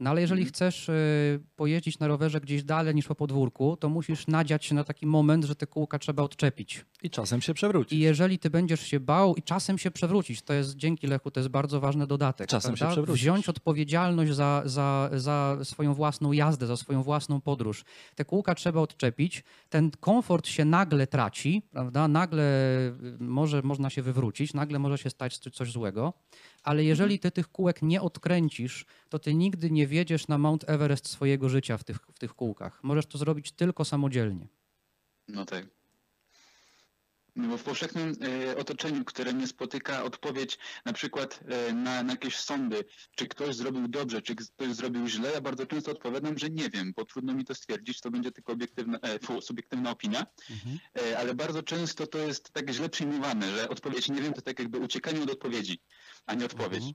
No ale jeżeli Mhm. chcesz yy, pojeździć na rowerze gdzieś dalej niż po podwórku, to musisz nadziać się na taki moment, że te kółka trzeba odczepić. I czasem się przewróci. I jeżeli ty będziesz się bał i czasem się przewrócić, to jest dzięki Lechu, to jest bardzo ważny dodatek. Czasem się prawda? przewrócisz. Wziąć odpowiedzialność za, za, za swoją własną jazdę, za swoją własną podróż. Te kółka trzeba odczepić, ten komfort się nagle traci, prawda? Nagle y, może można się wywrócić, nagle może się stać coś złego, ale jeżeli ty tych kółek nie odkręcisz, to ty nigdy nie wiedziesz na Mount Everest swojego życia w tych, w tych kółkach. Możesz to zrobić tylko samodzielnie. No tak. No bo w powszechnym e, otoczeniu, które nie spotyka odpowiedź na przykład e, na, na jakieś sądy, czy ktoś zrobił dobrze, czy ktoś zrobił źle, ja bardzo często odpowiadam, że nie wiem, bo trudno mi to stwierdzić, to będzie tylko obiektywna, e, fu, subiektywna opinia, e, ale bardzo często to jest tak źle przyjmowane, że odpowiedź nie wiem to tak jakby uciekanie od odpowiedzi, a nie odpowiedź. Mhm.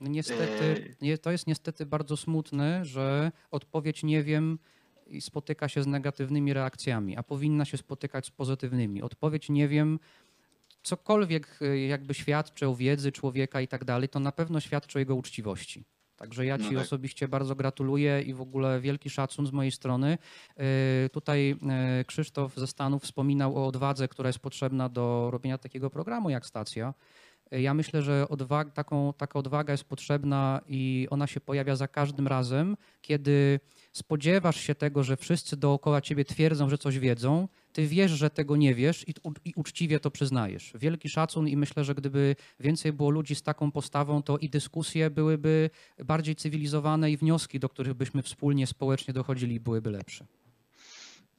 Niestety, nie, to jest niestety bardzo smutne, że odpowiedź nie wiem i spotyka się z negatywnymi reakcjami, a powinna się spotykać z pozytywnymi. Odpowiedź nie wiem, cokolwiek e, jakby świadczy o wiedzy człowieka i tak dalej, to na pewno świadczy o jego uczciwości. Także ja No Ci tak. osobiście bardzo gratuluję i w ogóle wielki szacun z mojej strony. E, Tutaj e, Krzysztof ze Stanów wspominał o odwadze, która jest potrzebna do robienia takiego programu jak Stacja. Ja myślę, że taką, taka odwaga jest potrzebna i ona się pojawia za każdym razem, kiedy spodziewasz się tego, że wszyscy dookoła ciebie twierdzą, że coś wiedzą, ty wiesz, że tego nie wiesz i, u- i uczciwie to przyznajesz. Wielki szacun i myślę, że gdyby więcej było ludzi z taką postawą, to i dyskusje byłyby bardziej cywilizowane i wnioski, do których byśmy wspólnie, społecznie dochodzili, byłyby lepsze.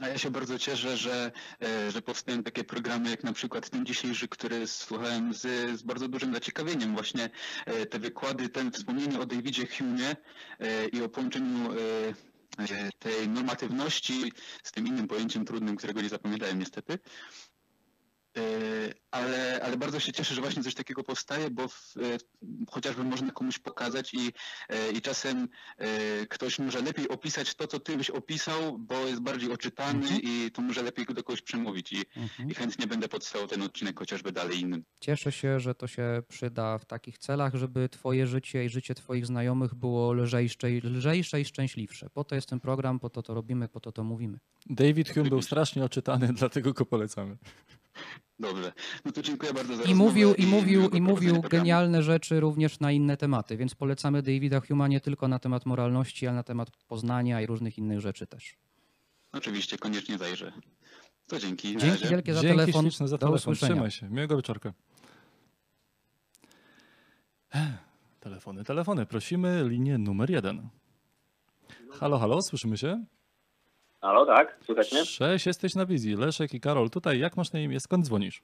A ja się bardzo cieszę, że, e, że powstają takie programy jak na przykład ten dzisiejszy, który słuchałem z, z bardzo dużym zaciekawieniem. Właśnie e, te wykłady, ten wspomnienie o Davidzie Hume'ie e, i o połączeniu tej normatywności z tym innym pojęciem trudnym, którego nie zapamiętałem niestety. E, Ale, ale bardzo się cieszę, że właśnie coś takiego powstaje, bo w, e, chociażby można komuś pokazać i, e, i czasem e, ktoś może lepiej opisać to, co ty byś opisał, bo jest bardziej oczytany Mhm. i to może lepiej do kogoś przemówić i, Mhm. i chętnie będę podstawał ten odcinek chociażby dalej innym. Cieszę się, że to się przyda w takich celach, żeby twoje życie i życie twoich znajomych było lżejsze, i- lżejsze i szczęśliwsze. Po to jest ten program, po to to robimy, po to to mówimy. David Hume był strasznie oczytany, dlatego go polecamy. Dobrze, no to dziękuję bardzo za I mówił, i mówił, i mówił genialne rzeczy również na inne tematy, więc polecamy Davida Huma nie tylko na temat moralności, ale na temat poznania i różnych innych rzeczy też. Oczywiście, koniecznie zajrzę. To dzięki. Dzięki razie. wielkie za Dzięki telefon. śliczne za telefon. usłyszenia. Trzymaj się. Miłego wieczorka. Telefony, telefony. Prosimy linię numer jeden. Halo, halo, słyszymy się? Halo, tak, słychać mnie? Cześć, jesteś na wizji. Leszek i Karol tutaj. Jak masz na imię? Skąd dzwonisz?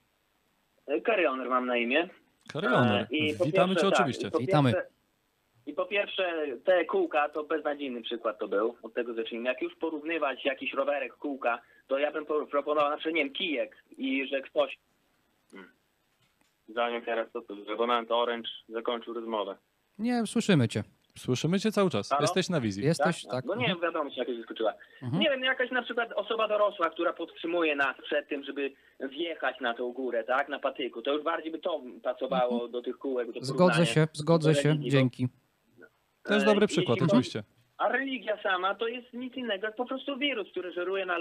Karioner mam na imię. Karioner. E, i po Witamy pierwsze, cię tak, oczywiście. i po Witamy. Pierwsze, I po pierwsze, te kółka to beznadziejny przykład to był. Od tego zacznijmy. Jak już porównywać jakiś rowerek, kółka, to ja bym po- proponował na przykład, nie wiem, kijek i że ktoś... Hmm. Zanim teraz to, to abonament Orange zakończył rozmowę. Nie, słyszymy cię. Słyszymy cię cały czas. Halo? Jesteś na wizji. Jesteś, tak? No nie wiem, wiadomo, się jakoś skoczyła. Mhm. Nie wiem, jakaś na przykład osoba dorosła, która podtrzymuje nas przed tym, żeby wjechać na tą górę, tak, na patyku, to już bardziej by to pasowało do tych kółek. Do Zgodzę się, zgodzę się. Dzięki. Też E, dobry jeśli przykład, oczywiście. A religia sama to jest nic innego jak po prostu wirus, który żeruje na e,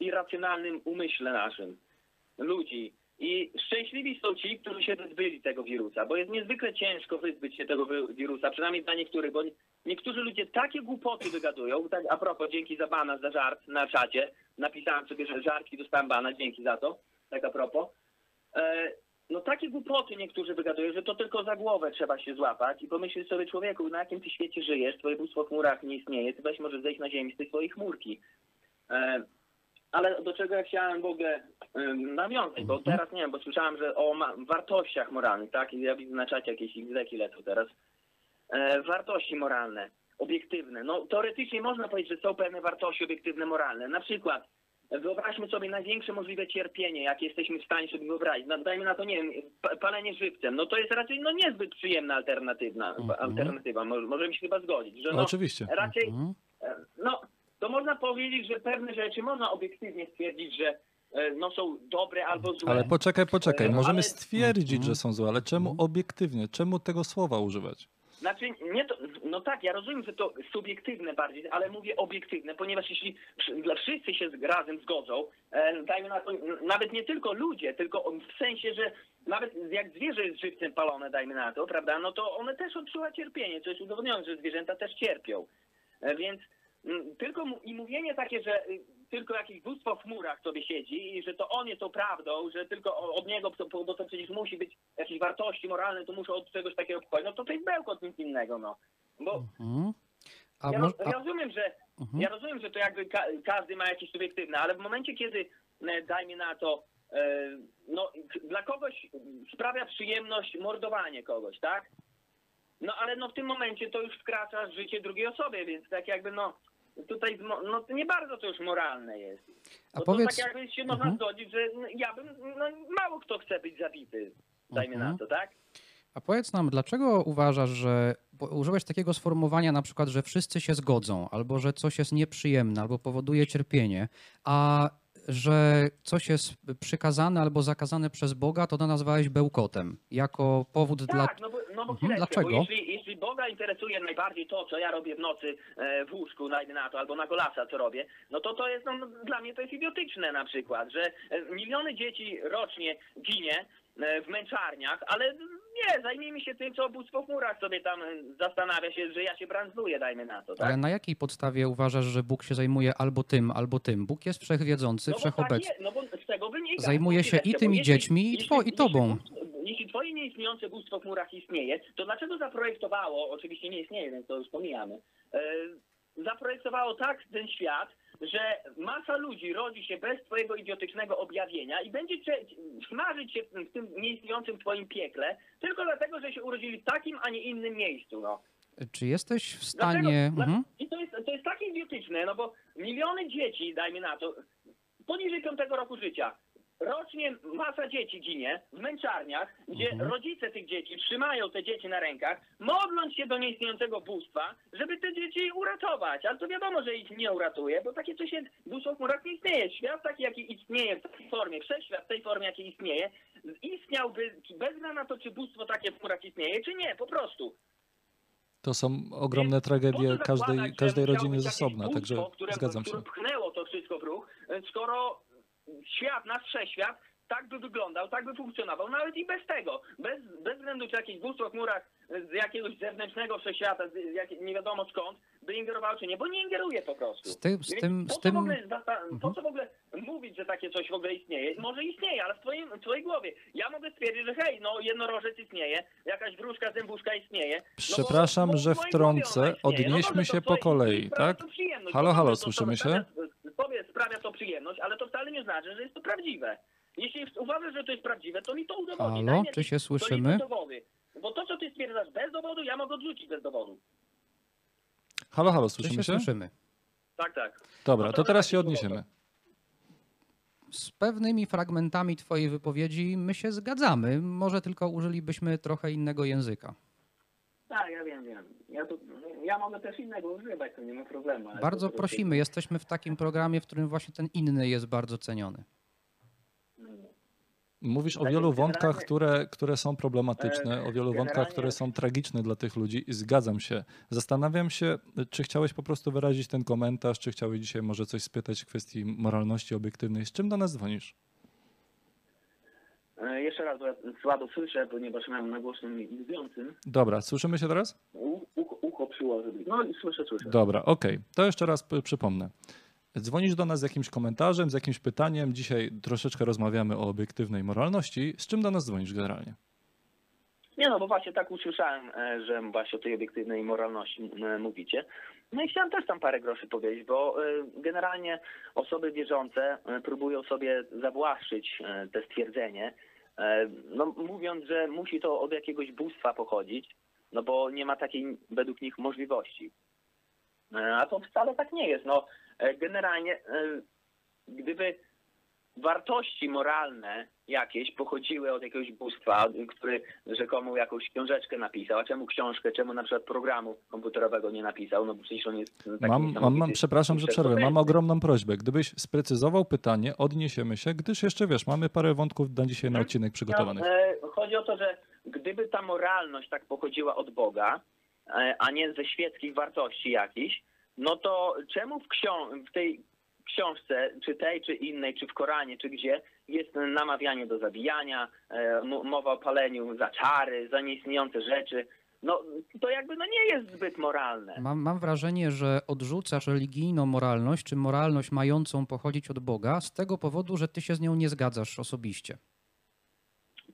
irracjonalnym umyśle naszym ludzi. I szczęśliwi są ci, którzy się wyzbyli tego wirusa, bo jest niezwykle ciężko wyzbyć się tego wi- wirusa, przynajmniej dla niektórych, bo nie- niektórzy ludzie takie głupoty wygadują. Tak, a propos, dzięki za bana, za żart na czacie. Napisałem sobie, że żartki dostałem bana, dzięki za to. Tak a propos. E, no takie głupoty niektórzy wygadują, że to tylko za głowę trzeba się złapać i pomyśleć sobie, człowieku, na jakim ty świecie żyjesz, twoje bóstwo w chmurach nie istnieje, ty weź możesz zejść na ziemi z tej swojej chmurki. E, ale do czego ja chciałem w ogóle ym, nawiązać, bo teraz nie wiem, bo słyszałem, że o wartościach moralnych, tak? I ja widzę na czacie jakieś XZ lecą teraz. E, wartości moralne, obiektywne. No teoretycznie można powiedzieć, że są pewne wartości obiektywne, moralne. Na przykład wyobraźmy sobie największe możliwe cierpienie, jakie jesteśmy w stanie sobie wyobrazić. No, dajmy na to, nie wiem, pa- palenie żywcem. No to jest raczej no, niezbyt przyjemna alternatywna, Mhm. alternatywa. Mo- Możemy się chyba zgodzić, że no, Oczywiście. raczej Mhm. E, No, to można powiedzieć, że pewne rzeczy można obiektywnie stwierdzić, że e, no, są dobre albo złe. Ale poczekaj, poczekaj. E, Możemy ale- stwierdzić, Mhm. że są złe, ale czemu obiektywnie? Czemu tego słowa używać? Znaczy, nie to, no tak, ja rozumiem, że to subiektywne bardziej, ale mówię obiektywne, ponieważ jeśli wszyscy się z- razem zgodzą, e, dajmy na to, nawet nie tylko ludzie, tylko w sensie, że nawet jak zwierzę jest żywcem palone, dajmy na to, prawda, no to one też odczuwa cierpienie, co jest udowodnione, że zwierzęta też cierpią. Więc tylko mu- i mówienie takie, że y, tylko jakieś bóstwo w chmurach sobie siedzi i że to on jest tą prawdą, że tylko od niego, bo to przecież musi być jakieś wartości moralne, to muszą od czegoś takiego pochodzić, no to to jest bełkot nic innego, no. Bo Mhm. A, ja, a, rozumiem, że mhm. ja rozumiem, że to jakby ka każdy ma jakieś subiektywne, ale w momencie, kiedy e, dajmy na to, e, no dla kogoś sprawia przyjemność mordowanie kogoś, tak? No ale no w tym momencie to już wkracza życie drugiej osobie, więc tak jakby no tutaj no nie bardzo to już moralne jest. A Bo powiedz- to tak jakby się można Mhm. zgodzić, że no, ja bym, no mało kto chce być zabity, dajmy Mhm. na to, tak? A powiedz nam, dlaczego uważasz, że użyłeś takiego sformułowania na przykład, że wszyscy się zgodzą, albo że coś jest nieprzyjemne, albo powoduje cierpienie, a że coś jest przykazane albo zakazane przez Boga, to to nazwałeś bełkotem, jako powód dla... Tak, no bo, no bo Mhm, chwileczkę, dlaczego? Bo jeśli, jeśli Boga interesuje najbardziej to, co ja robię w nocy e, w łóżku, najdę na to, albo na golasa, co robię, no to to jest, no, dla mnie to jest idiotyczne na przykład, że e, miliony dzieci rocznie ginie e, w męczarniach, ale nie, zajmijmy się tym, co bóstwo w chmurach sobie tam zastanawia się, że ja się brandzluję, dajmy na to, tak? Ale na jakiej podstawie uważasz, że Bóg się zajmuje albo tym, albo tym? Bóg jest wszechwiedzący, No bo wszechobecny. tak jest, no bo z tego wynika. Zajmuje się i tymi dziećmi, i jeśli- i tobą. Jeśli twoje nieistniejące bóstwo w chmurach istnieje, to dlaczego zaprojektowało, oczywiście nie istnieje, więc to już pomijamy, e, zaprojektowało tak ten świat, że masa ludzi rodzi się bez twojego idiotycznego objawienia i będzie smażyć się w tym, nieistniejącym twoim piekle, tylko dlatego, że się urodzili w takim, a nie innym miejscu, no. Czy jesteś w stanie... Dla- Mhm. I to jest, to jest takie idiotyczne, no bo miliony dzieci, dajmy na to, poniżej piątego roku życia, rocznie masa dzieci ginie w męczarniach, gdzie Mhm. rodzice tych dzieci trzymają te dzieci na rękach, modląc się do nieistniejącego bóstwa, żeby te dzieci uratować. Ale to wiadomo, że ich nie uratuje, bo takie coś jest, bóstwo w chmurach nie istnieje. Świat taki, jaki istnieje w takiej formie, wszechświat w tej formie, jakiej istnieje, istniałby bez względu na to, czy bóstwo takie w chmurach istnieje, czy nie, po prostu. To są ogromne Więc tragedie każdej, każdej rodziny z osobna, bóstwo, także które, zgadzam się. które pchnęło to wszystko w ruch, skoro świat, nasz wszechświat tak by wyglądał, tak by funkcjonował, nawet i bez tego. Bez, bez względu czy jakieś bóstwo w chmurach z jakiegoś zewnętrznego wszechświata, z jak, nie wiadomo skąd, by ingerowało czy nie, bo nie ingeruje po prostu. Z tym, z tym, po, z co w tym ogóle, zasta- po Mhm. co w ogóle mówić, że takie coś w ogóle istnieje? Może istnieje, ale w, twoim, w twojej głowie. Ja mogę stwierdzić, że hej, no jednorożec istnieje, jakaś wróżka, zębuszka istnieje. No bo- Przepraszam, bo w że wtrącę. No Odnieśmy to się po kolei, tak? to. Halo, Bo halo, to słyszymy się? Sprawia, tobie sprawia to przyjemność, ale to wcale nie znaczy, że jest to prawdziwe. Jeśli uważasz, że to jest prawdziwe, to mi to udowodni. Halo, mi czy się słyszymy? Dowody. Bo to, co ty stwierdzasz bez dowodu, ja mogę odrzucić bez dowodu. Halo, halo, czy słyszymy się się? słyszymy? Tak, tak. Dobra, No to to teraz się odniesiemy. Z pewnymi fragmentami Twojej wypowiedzi my się zgadzamy. Może tylko użylibyśmy trochę innego języka. Tak, ja wiem, wiem. Ja, tu, ja mogę też innego używać, to nie ma problemu. Bardzo to prosimy, jesteśmy w takim programie, w którym właśnie ten inny jest bardzo ceniony. Mówisz o Znaczy, wielu wątkach, które, które są problematyczne, o wielu wątkach, które są tragiczne dla tych ludzi i zgadzam się. Zastanawiam się, czy chciałeś po prostu wyrazić ten komentarz, czy chciałeś dzisiaj może coś spytać w kwestii moralności obiektywnej. Z czym do nas dzwonisz? E, Jeszcze raz, bo ja słabo słyszę, ponieważ mam na głośnym i mówiącym. Dobra, słyszymy się teraz? U- Ucho, ucho przyłożył. No i słyszę, słyszę. Dobra, okej. To jeszcze raz przypomnę. Dzwonisz do nas z jakimś komentarzem, z jakimś pytaniem. Dzisiaj troszeczkę rozmawiamy o obiektywnej moralności. Z czym do nas dzwonisz generalnie? Nie no, bo właśnie tak usłyszałem, e, że właśnie o tej obiektywnej moralności e, mówicie. No i chciałem też tam parę groszy powiedzieć, bo generalnie osoby wierzące próbują sobie zawłaszczyć te stwierdzenie, no mówiąc, że musi to od jakiegoś bóstwa pochodzić, no bo nie ma takiej według nich możliwości. E, A to wcale tak nie jest. No e, generalnie e, gdyby wartości moralne jakieś pochodziły od jakiegoś bóstwa, który rzekomo jakąś książeczkę napisał. A czemu książkę, czemu na przykład programu komputerowego nie napisał? No bo przecież on jest taki Mam, mam, mam, przepraszam, że przerwę. Mam ogromną prośbę. Gdybyś sprecyzował pytanie, odniesiemy się, gdyż jeszcze wiesz, mamy parę wątków na dzisiaj na odcinek przygotowanych. No, chodzi o to, że gdyby ta moralność tak pochodziła od Boga, e, a nie ze świeckich wartości jakichś, no to czemu w, ksią- w tej książce, czy tej, czy innej, czy w Koranie, czy gdzie, jest namawianie do zabijania, e, mowa o paleniu za czary, za nieistniejące rzeczy. No to jakby no nie jest zbyt moralne. Mam, mam wrażenie, że odrzucasz religijną moralność, czy moralność mającą pochodzić od Boga, z tego powodu, że ty się z nią nie zgadzasz osobiście.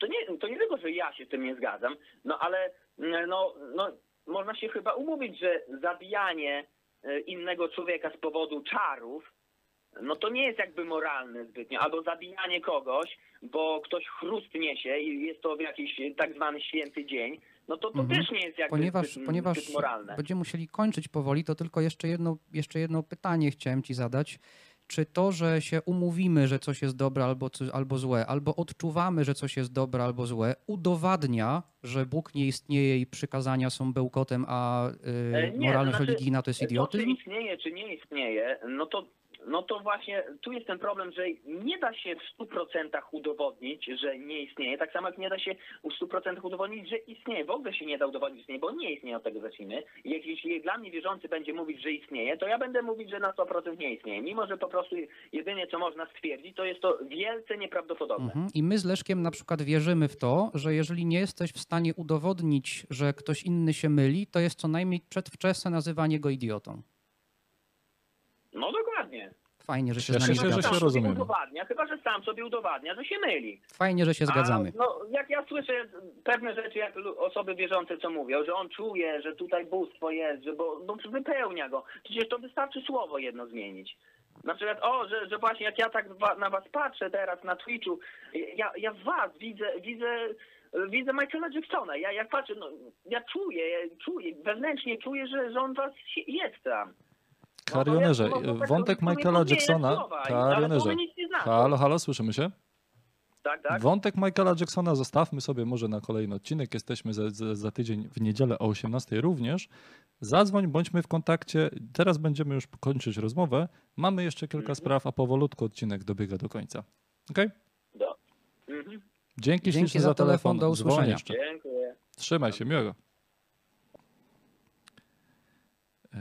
to nie, to nie tylko, że ja się z tym nie zgadzam, no ale mm, no, no, można się chyba umówić, że zabijanie e, innego człowieka z powodu czarów, no to nie jest jakby moralne zbytnio, albo zabijanie kogoś, bo ktoś chrust niesie i jest to w jakiś tak zwany święty dzień, no to to Mhm. też nie jest jakby Ponieważ, zbyt, ponieważ zbyt moralne. będziemy musieli kończyć powoli, to tylko jeszcze jedno, jeszcze jedno pytanie chciałem ci zadać. Czy to, że się umówimy, że coś jest dobre albo, albo złe, albo odczuwamy, że coś jest dobre albo złe, udowadnia, że Bóg nie istnieje i przykazania są bełkotem, a y, E, nie, moralność to znaczy, religijna to jest To, czy idiotyzm? istnieje, czy nie istnieje, no to, no to właśnie tu jest ten problem, że nie da się w 100% udowodnić, że nie istnieje, tak samo jak nie da się w 100% udowodnić, że istnieje. W ogóle się nie da udowodnić, że istnieje, bo nie istnieje, od tego zacznijmy. Jeśli dla mnie wierzący będzie mówić, że istnieje, to ja będę mówić, że na 100% nie istnieje. Mimo, że po prostu jedynie co można stwierdzić, to jest to wielce nieprawdopodobne. Mhm. I my z Leszkiem na przykład wierzymy w to, że jeżeli nie jesteś w stanie udowodnić, że ktoś inny się myli, to jest co najmniej przedwczesne nazywanie go idiotą. Fajnie, że się Cieszę z nami się, że Chyba, się rozumiemy. Udowadnia, chyba, że sam sobie udowadnia, że się myli. Fajnie, że się zgadzamy. A, no, jak ja słyszę pewne rzeczy, jak osoby wierzące co mówią, że on czuje, że tutaj bóstwo jest, że bo, bo wypełnia go. Przecież to wystarczy słowo jedno zmienić. Na przykład, o, że, że właśnie jak ja tak na was patrzę teraz na Twitchu, ja, ja w was widzę, widzę, widzę Michaela Jacksona. Ja jak patrzę, no, ja czuję, ja czuję, wewnętrznie czuję, że, że on was jest tam. Karionerze, No, tak wątek Michaela Jacksona. Karionerze. Halo, halo, słyszymy się? Tak, tak. Wątek Michaela Jacksona zostawmy sobie może na kolejny odcinek. Jesteśmy za, za, za tydzień w niedzielę o 18 również. Zadzwoń, bądźmy w kontakcie. Teraz będziemy już kończyć rozmowę. Mamy jeszcze kilka Mhm. spraw, a powolutku odcinek dobiega do końca. Okej? Do. Mhm. Dzięki, Dzięki ślicznie za za telefon. do usłyszenia. jeszcze. Dziękuję. Trzymaj się, miłego. Eee,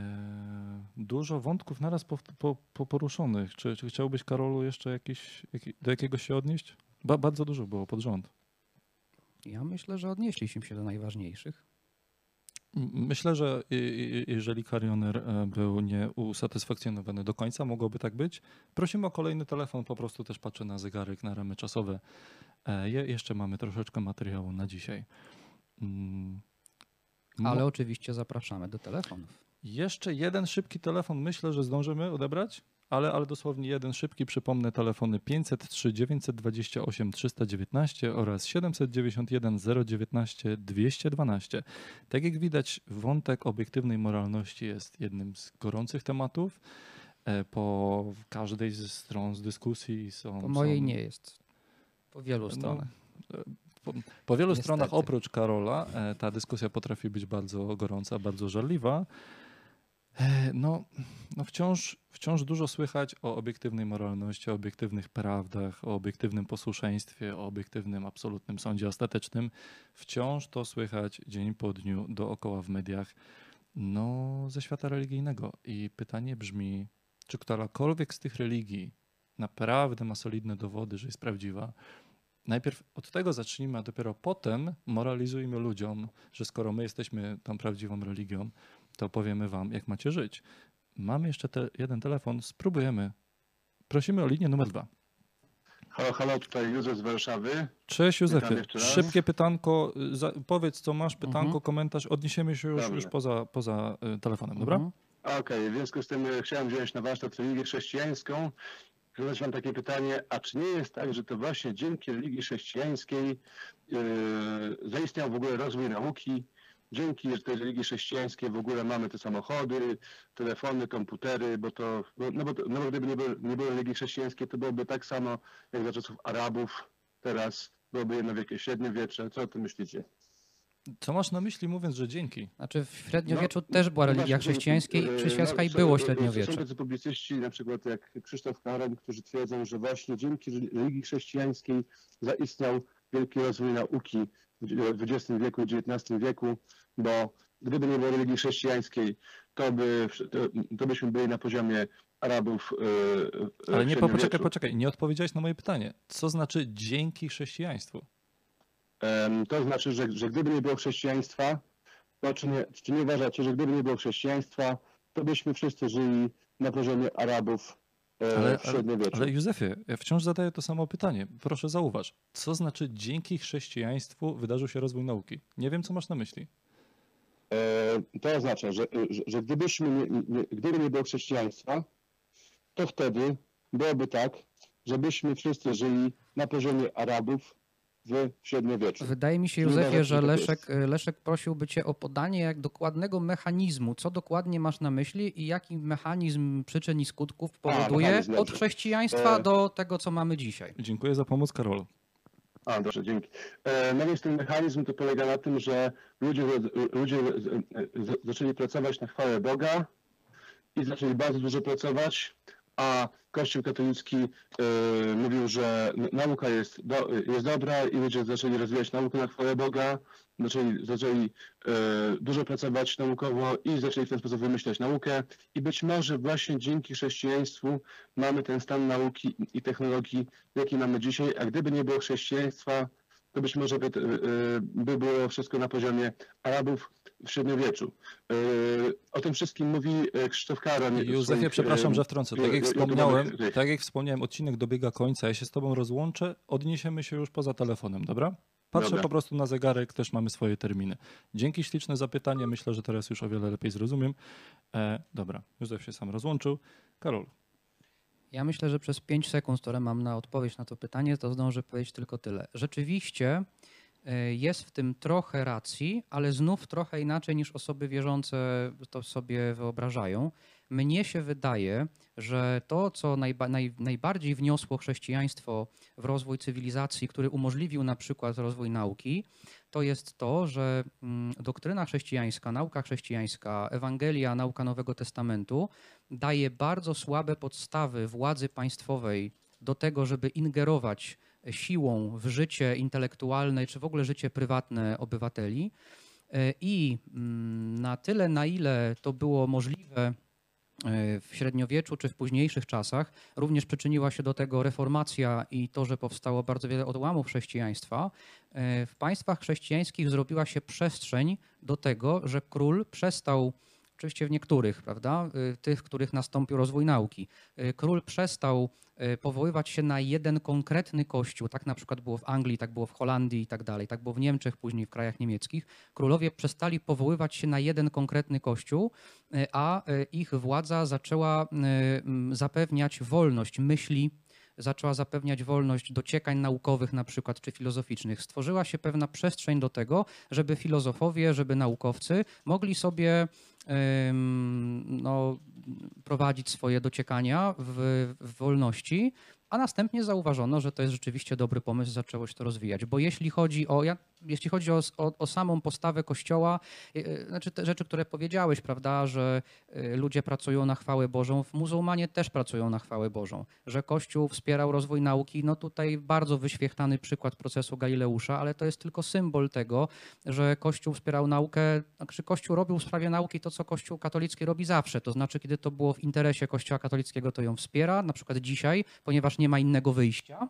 Dużo wątków naraz po, po, po poruszonych. Czy, czy chciałbyś, Karolu, jeszcze jakiś, jaki, do jakiegoś się odnieść? Ba, bardzo dużo było pod rząd. Ja myślę, że odnieśliśmy się do najważniejszych. Myślę, że jeżeli Carioner e, był nieusatysfakcjonowany do końca, mogłoby tak być. Prosimy o kolejny telefon, po prostu też patrzę na zegarek, na ramy czasowe. E, je- Jeszcze mamy troszeczkę materiału na dzisiaj. Mm, Ale oczywiście zapraszamy do telefonów. Jeszcze jeden szybki telefon, myślę, że zdążymy odebrać, ale, ale dosłownie jeden szybki. Przypomnę telefony 503 928 319 oraz 791 019 212. Tak jak widać, wątek obiektywnej moralności jest jednym z gorących tematów. E, Po każdej ze stron z dyskusji są. Po mojej są nie jest. Po wielu No, stronach. po, po wielu Niestety. stronach oprócz Karola e, ta dyskusja potrafi być bardzo gorąca, bardzo żarliwa. E, No, no wciąż, wciąż dużo słychać o obiektywnej moralności, o obiektywnych prawdach, o obiektywnym posłuszeństwie, o obiektywnym, absolutnym sądzie ostatecznym. Wciąż to słychać dzień po dniu dookoła w mediach, no, ze świata religijnego. I pytanie brzmi, czy którakolwiek z tych religii naprawdę ma solidne dowody, że jest prawdziwa? Najpierw od tego zacznijmy, a dopiero potem moralizujmy ludziom, że skoro my jesteśmy tą prawdziwą religią, to powiemy wam, jak macie żyć. Mamy jeszcze te, jeden telefon, spróbujemy. Prosimy o linię numer dwa. Halo, halo, tutaj Józef z Warszawy. Cześć Józefie, szybkie pytanko, y, za, powiedz co masz, pytanko, Mhm. komentarz, odniesiemy się już, Dobrze. już poza, poza y, telefonem, dobra? Mhm. Okej, w związku z tym e, chciałem wziąć na warsztat religię chrześcijańską. Zadać wam takie pytanie, a czy nie jest tak, że to właśnie dzięki religii chrześcijańskiej yy, zaistniał w ogóle rozwój nauki? Dzięki tej religii chrześcijańskiej w ogóle mamy te samochody, telefony, komputery, bo to, bo, no bo, to, no bo gdyby nie było, nie było religii chrześcijańskiej, to byłoby tak samo jak za czasów Arabów teraz, byłoby jedno wielkie średniowiecze. Co o tym myślicie? Co masz na myśli mówiąc, że dzięki? Znaczy w średniowieczu No, też była no religia chrześcijańska i chrześcijańska i są- było e, Są średniowiecze. tacy publicyści, na przykład jak Krzysztof Karam, którzy twierdzą, że właśnie dzięki religii chrześcijańskiej zaistniał wielki rozwój nauki w XX wieku i XIX wieku, bo gdyby nie było religii chrześcijańskiej, to, by, to, to byśmy byli na poziomie Arabów. e, Ale nie, po, poczekaj, poczekaj, nie odpowiedziałeś na moje pytanie. Co znaczy dzięki chrześcijaństwu? To znaczy, że, że gdyby nie było chrześcijaństwa, to czy nie, czy nie uważacie, że gdyby nie było chrześcijaństwa, to byśmy wszyscy żyli na poziomie Arabów e, Ale, w ale, ale Józefie, ja wciąż zadaję to samo pytanie. Proszę zauważ, co znaczy dzięki chrześcijaństwu wydarzył się rozwój nauki? Nie wiem, co masz na myśli. E, To oznacza, że, że, że gdybyśmy nie, nie, gdyby nie było chrześcijaństwa, to wtedy byłoby tak, żebyśmy wszyscy żyli na poziomie Arabów w średniowieczu. Wydaje mi się, Józefie, że Leszek, jest. Leszek prosiłby cię o podanie jak dokładnego mechanizmu, co dokładnie masz na myśli i jaki mechanizm przyczyn i skutków powoduje mechanizm, od chrześcijaństwa E, do tego, co mamy dzisiaj. Dziękuję za pomoc, Karol. A, dobrze, dzięki. E, No więc ten mechanizm to polega na tym, że ludzie, ludzie zaczęli pracować na chwałę Boga i zaczęli bardzo dużo pracować, a Kościół katolicki e, mówił, że nauka jest, do, jest dobra i ludzie zaczęli rozwijać naukę na chwałę Boga, zaczęli, zaczęli e, dużo pracować naukowo i zaczęli w ten sposób wymyślać naukę i być może właśnie dzięki chrześcijaństwu mamy ten stan nauki i technologii, jaki mamy dzisiaj, a gdyby nie było chrześcijaństwa, to być może by, e, by było wszystko na poziomie Arabów w średniowieczu. E, O tym wszystkim mówi e, Krzysztof Karan. Józefie, swoich, przepraszam, że wtrącę. Tak jak wspomniałem, tak jak wspomniałem, odcinek dobiega końca. Ja się z tobą rozłączę, odniesiemy się już poza telefonem, dobra? Patrzę Dobra. po prostu na zegarek, też mamy swoje terminy. Dzięki śliczne za pytanie. Myślę, że teraz już o wiele lepiej zrozumiem. E, dobra, Józef się sam rozłączył. Karol, Ja myślę, że przez 5 sekund, które mam na odpowiedź na to pytanie, to zdążę powiedzieć tylko tyle. Rzeczywiście y, jest w tym trochę racji, ale znów trochę inaczej niż osoby wierzące to sobie wyobrażają. Mnie się wydaje, że to, co najba, naj, najbardziej wniosło chrześcijaństwo w rozwój cywilizacji, który umożliwił na przykład rozwój nauki, to jest to, że mm, doktryna chrześcijańska, nauka chrześcijańska, Ewangelia, nauka Nowego Testamentu daje bardzo słabe podstawy władzy państwowej do tego, żeby ingerować siłą w życie intelektualne czy w ogóle życie prywatne obywateli. E, I mm, na tyle, na ile to było możliwe w średniowieczu czy w późniejszych czasach, również przyczyniła się do tego reformacja i to, że powstało bardzo wiele odłamów chrześcijaństwa. E, W państwach chrześcijańskich zrobiła się przestrzeń do tego, że król przestał Oczywiście w niektórych, prawda, y, tych, w których nastąpił rozwój nauki. Y, Król przestał y, powoływać się na jeden konkretny kościół. Tak na przykład było w Anglii, tak było w Holandii i tak dalej. Tak było w Niemczech, później w krajach niemieckich. Królowie przestali powoływać się na jeden konkretny kościół, a ich władza zaczęła zapewniać wolność myśli, zaczęła zapewniać wolność dociekań naukowych na przykład, czy filozoficznych. Stworzyła się pewna przestrzeń do tego, żeby filozofowie, żeby naukowcy mogli sobie no, prowadzić swoje dociekania w, w wolności, a następnie zauważono, że to jest rzeczywiście dobry pomysł, zaczęło się to rozwijać. Bo jeśli chodzi o, ja, jeśli chodzi o, o, o samą postawę Kościoła, yy, znaczy te rzeczy, które powiedziałeś, prawda, że yy, ludzie pracują na chwałę Bożą, w muzułmanie też pracują na chwałę Bożą. Że Kościół wspierał rozwój nauki, no tutaj bardzo wyświechtany przykład procesu Galileusza, ale to jest tylko symbol tego, że Kościół wspierał naukę, znaczy Kościół robił w sprawie nauki to, co Kościół katolicki robi zawsze. To znaczy, kiedy to było w interesie Kościoła katolickiego, to ją wspiera, na przykład dzisiaj, ponieważ nie ma innego wyjścia.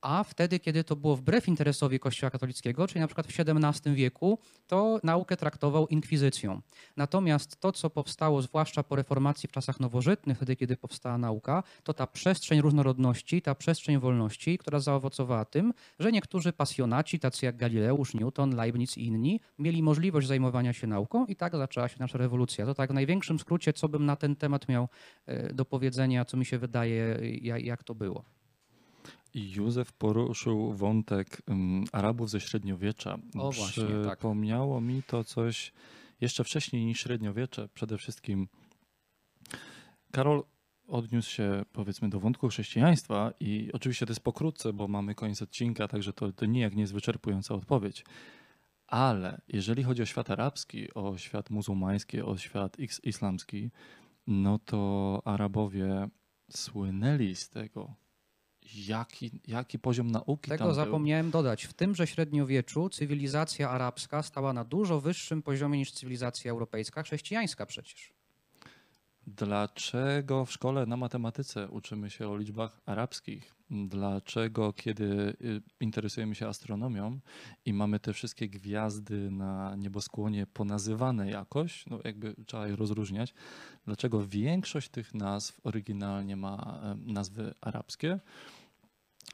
A wtedy, kiedy to było wbrew interesowi Kościoła katolickiego, czyli na przykład w XVII wieku, to naukę traktował inkwizycją. Natomiast to, co powstało, zwłaszcza po reformacji w czasach nowożytnych, wtedy, kiedy powstała nauka, to ta przestrzeń różnorodności, ta przestrzeń wolności, która zaowocowała tym, że niektórzy pasjonaci, tacy jak Galileusz, Newton, Leibniz i inni, mieli możliwość zajmowania się nauką i tak zaczęła się nasza rewolucja. To tak w największym skrócie, co bym na ten temat miał e, do powiedzenia, co mi się wydaje, jak, jak to było. I Józef poruszył wątek um, Arabów ze średniowiecza. O, właśnie, tak. Przypomniało mi to coś jeszcze wcześniej niż średniowiecze. Przede wszystkim Karol odniósł się powiedzmy do wątku chrześcijaństwa i oczywiście to jest pokrótce, bo mamy koniec odcinka, także to, to nijak nie jest wyczerpująca odpowiedź. Ale jeżeli chodzi o świat arabski, o świat muzułmański, o świat is- islamski, no to Arabowie słynęli z tego, jaki, jaki poziom nauki Tego tam był. zapomniałem dodać. W tymże średniowieczu cywilizacja arabska stała na dużo wyższym poziomie niż cywilizacja europejska, chrześcijańska przecież. Dlaczego w szkole na matematyce uczymy się o liczbach arabskich? Dlaczego, kiedy y, interesujemy się astronomią i mamy te wszystkie gwiazdy na nieboskłonie ponazywane jakoś, no jakby trzeba je rozróżniać, dlaczego większość tych nazw oryginalnie ma em, nazwy arabskie?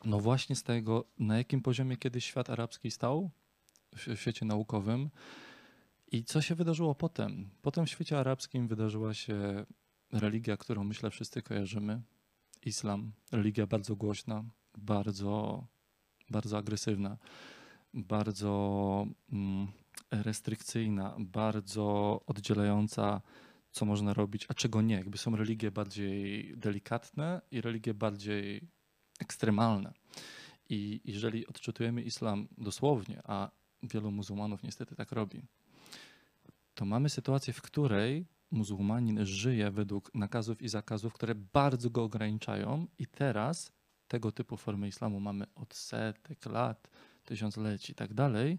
No właśnie z tego, na jakim poziomie kiedyś świat arabski stał w świecie naukowym i co się wydarzyło potem? Potem w świecie arabskim wydarzyła się religia, którą myślę wszyscy kojarzymy. Islam, religia bardzo głośna, bardzo, bardzo agresywna, bardzo mm, restrykcyjna, bardzo oddzielająca, co można robić, a czego nie. Jakby są religie bardziej delikatne i religie bardziej ekstremalne. I jeżeli odczytujemy islam dosłownie, a wielu muzułmanów niestety tak robi, to mamy sytuację, w której muzułmanin żyje według nakazów i zakazów, które bardzo go ograniczają, i teraz tego typu formy islamu mamy od setek lat, tysiącleci i tak dalej.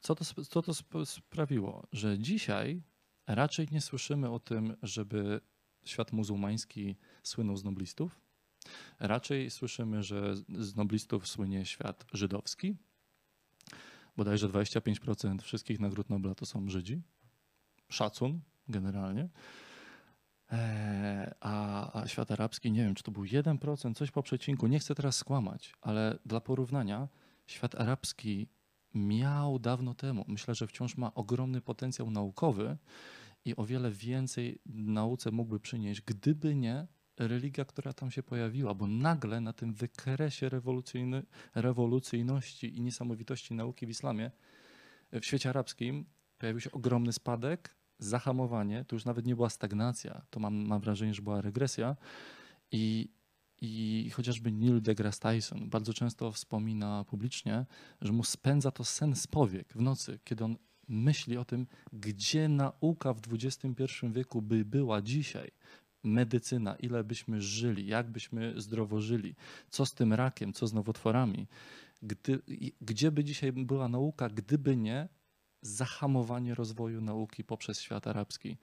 Co to, co to sp- sprawiło? Że dzisiaj raczej nie słyszymy o tym, żeby świat muzułmański słynął z noblistów. Raczej słyszymy, że z noblistów słynie świat żydowski. Bodajże 25% wszystkich nagród Nobla to są Żydzi. Szacun generalnie. Eee, A, a świat arabski, nie wiem, czy to był 1%, coś po przecinku. Nie chcę teraz skłamać, ale dla porównania, świat arabski miał dawno temu, myślę, że wciąż ma ogromny potencjał naukowy i o wiele więcej nauce mógłby przynieść, gdyby nie religia, która tam się pojawiła, bo nagle na tym wykresie rewolucyjności i niesamowitości nauki w islamie, w świecie arabskim pojawił się ogromny spadek, zahamowanie, to już nawet nie była stagnacja, to mam, mam wrażenie, że była regresja. I, I chociażby Neil deGrasse Tyson bardzo często wspomina publicznie, że mu spędza to sen z powiek w nocy, kiedy on myśli o tym, gdzie nauka w XXI wieku by była dzisiaj. Medycyna, ile byśmy żyli, jak byśmy zdrowo żyli, co z tym rakiem, co z nowotworami. Gdy, gdzie by dzisiaj była nauka, gdyby nie zahamowanie rozwoju nauki poprzez świat arabski.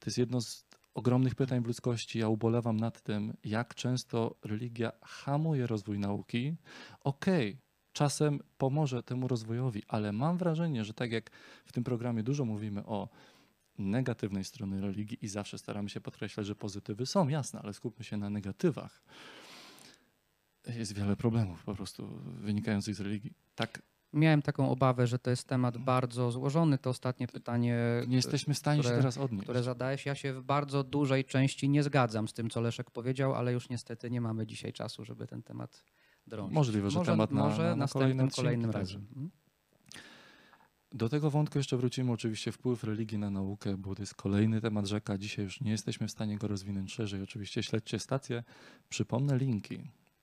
To jest jedno z ogromnych pytań w ludzkości. Ja ubolewam nad tym, jak często religia hamuje rozwój nauki. Okej, czasem pomoże temu rozwojowi, ale mam wrażenie, że tak jak w tym programie dużo mówimy o negatywnej strony religii i zawsze staramy się podkreślać, że pozytywy są, jasne, ale skupmy się na negatywach. Jest wiele problemów po prostu wynikających z religii. Tak, Miałem taką obawę, że to jest temat bardzo złożony. To ostatnie pytanie, nie jesteśmy w stanie które- się teraz odnieść. które zadałeś, ja się w bardzo dużej części nie zgadzam z tym, co Leszek powiedział, ale już niestety nie mamy dzisiaj czasu, żeby ten temat drążyć. Możliwe, że może, temat na- może na- na następnym, odcinki kolejnym także. razem. Do tego wątku jeszcze wrócimy, oczywiście wpływ religii na naukę, bo to jest kolejny temat rzeka. Dzisiaj już nie jesteśmy w stanie go rozwinąć szerzej. Oczywiście śledźcie stację. Przypomnę linki.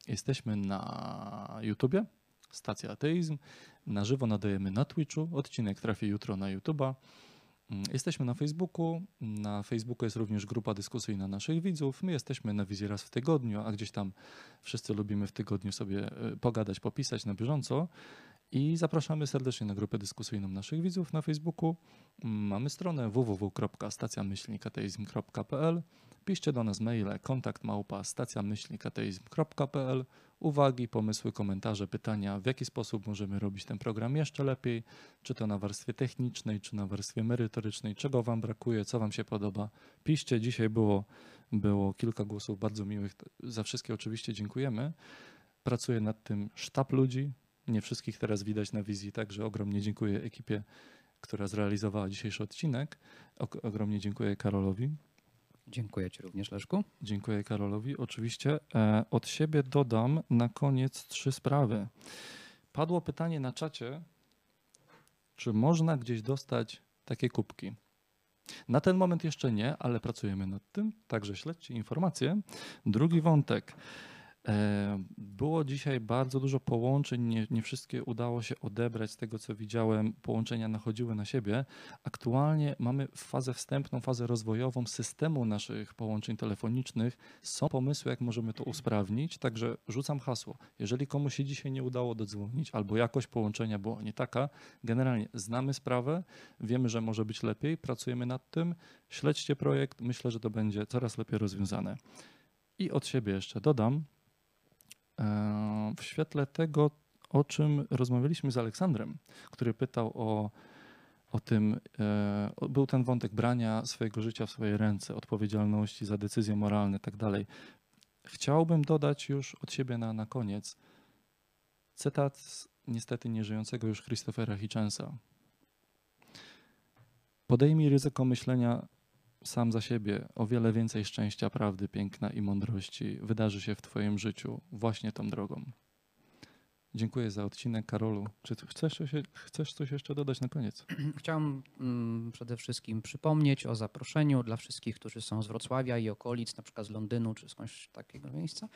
Jesteśmy na YouTubie, stacja Ateizm. Na żywo nadajemy na Twitchu. Odcinek trafi jutro na YouTuba. Mm, Jesteśmy na Facebooku. Na Facebooku jest również grupa dyskusyjna naszych widzów. My jesteśmy na wizji raz w tygodniu, a gdzieś tam wszyscy lubimy w tygodniu sobie e, pogadać, popisać na bieżąco. I zapraszamy serdecznie na grupę dyskusyjną naszych widzów na Facebooku. Mm, Mamy stronę www.stacjamyślnikateizm.pl. Piszcie do nas maile kontakt. Uwagi, pomysły, komentarze, pytania, w jaki sposób możemy robić ten program jeszcze lepiej, czy to na warstwie technicznej, czy na warstwie merytorycznej, czego Wam brakuje, co Wam się podoba. Piszcie, dzisiaj było, było kilka głosów bardzo miłych, za wszystkie oczywiście dziękujemy. Pracuje nad tym sztab ludzi, nie wszystkich teraz widać na wizji, także ogromnie dziękuję ekipie, która zrealizowała dzisiejszy odcinek. Ogromnie dziękuję Karolowi. Dziękuję Ci również, Leszku. Dziękuję Karolowi. Oczywiście e, od siebie dodam na koniec trzy sprawy. Padło pytanie na czacie, czy można gdzieś dostać takie kubki. Na ten moment jeszcze nie, ale pracujemy nad tym, także śledźcie informacje. Drugi wątek. Było dzisiaj bardzo dużo połączeń, nie, nie wszystkie udało się odebrać z tego, co widziałem. Połączenia nachodziły na siebie. Aktualnie mamy fazę wstępną, fazę rozwojową systemu naszych połączeń telefonicznych. Są pomysły, jak możemy to usprawnić, także rzucam hasło. Jeżeli komuś się dzisiaj nie udało dodzwonić, albo jakość połączenia była nie taka, generalnie znamy sprawę, wiemy, że może być lepiej, pracujemy nad tym, śledźcie projekt, myślę, że to będzie coraz lepiej rozwiązane. I od siebie jeszcze dodam, w świetle tego, o czym rozmawialiśmy z Aleksandrem, który pytał o, o tym, e, był ten wątek brania swojego życia w swoje ręce, odpowiedzialności za decyzje moralne itd. Chciałbym dodać już od siebie na, na koniec cytat z niestety nieżyjącego już Christophera Hitchensa. Podejmij ryzyko myślenia sam za siebie. O wiele więcej szczęścia, prawdy, piękna i mądrości wydarzy się w Twoim życiu właśnie tą drogą. Dziękuję za odcinek, Karolu. Czy chcesz, coś- chcesz coś jeszcze dodać na koniec? Chciałem mm, przede wszystkim przypomnieć o zaproszeniu dla wszystkich, którzy są z Wrocławia i okolic, na przykład z Londynu czy skądś takiego miejsca,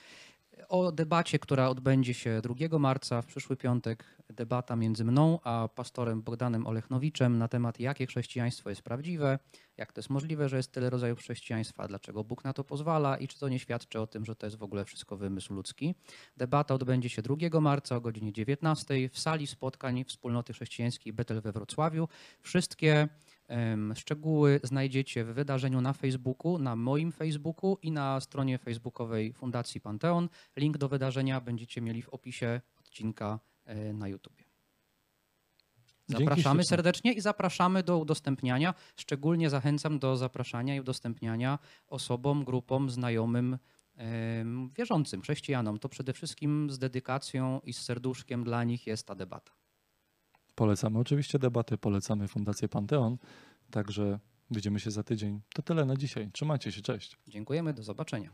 o debacie, która odbędzie się 2 marca w przyszły piątek. Debata między mną a pastorem Bogdanem Olechnowiczem na temat, jakie chrześcijaństwo jest prawdziwe, jak to jest możliwe, że jest tyle rodzajów chrześcijaństwa, dlaczego Bóg na to pozwala i czy to nie świadczy o tym, że to jest w ogóle wszystko wymysł ludzki. Debata odbędzie się 2 marca o godzinie 19 w sali spotkań Wspólnoty Chrześcijańskiej Betel we Wrocławiu. Wszystkie szczegóły znajdziecie w wydarzeniu na Facebooku, na moim Facebooku i na stronie facebookowej Fundacji Panteon. Link do wydarzenia będziecie mieli w opisie odcinka e, na YouTubie. Dzięki Zapraszamy serdecznie i zapraszamy do udostępniania. Szczególnie zachęcam do zapraszania i udostępniania osobom, grupom, znajomym, wierzącym, chrześcijanom. To przede wszystkim z dedykacją i z serduszkiem dla nich jest ta debata. Polecamy oczywiście debatę, polecamy Fundację Panteon, także widzimy się za tydzień. To tyle na dzisiaj. Trzymajcie się, cześć. Dziękujemy, do zobaczenia.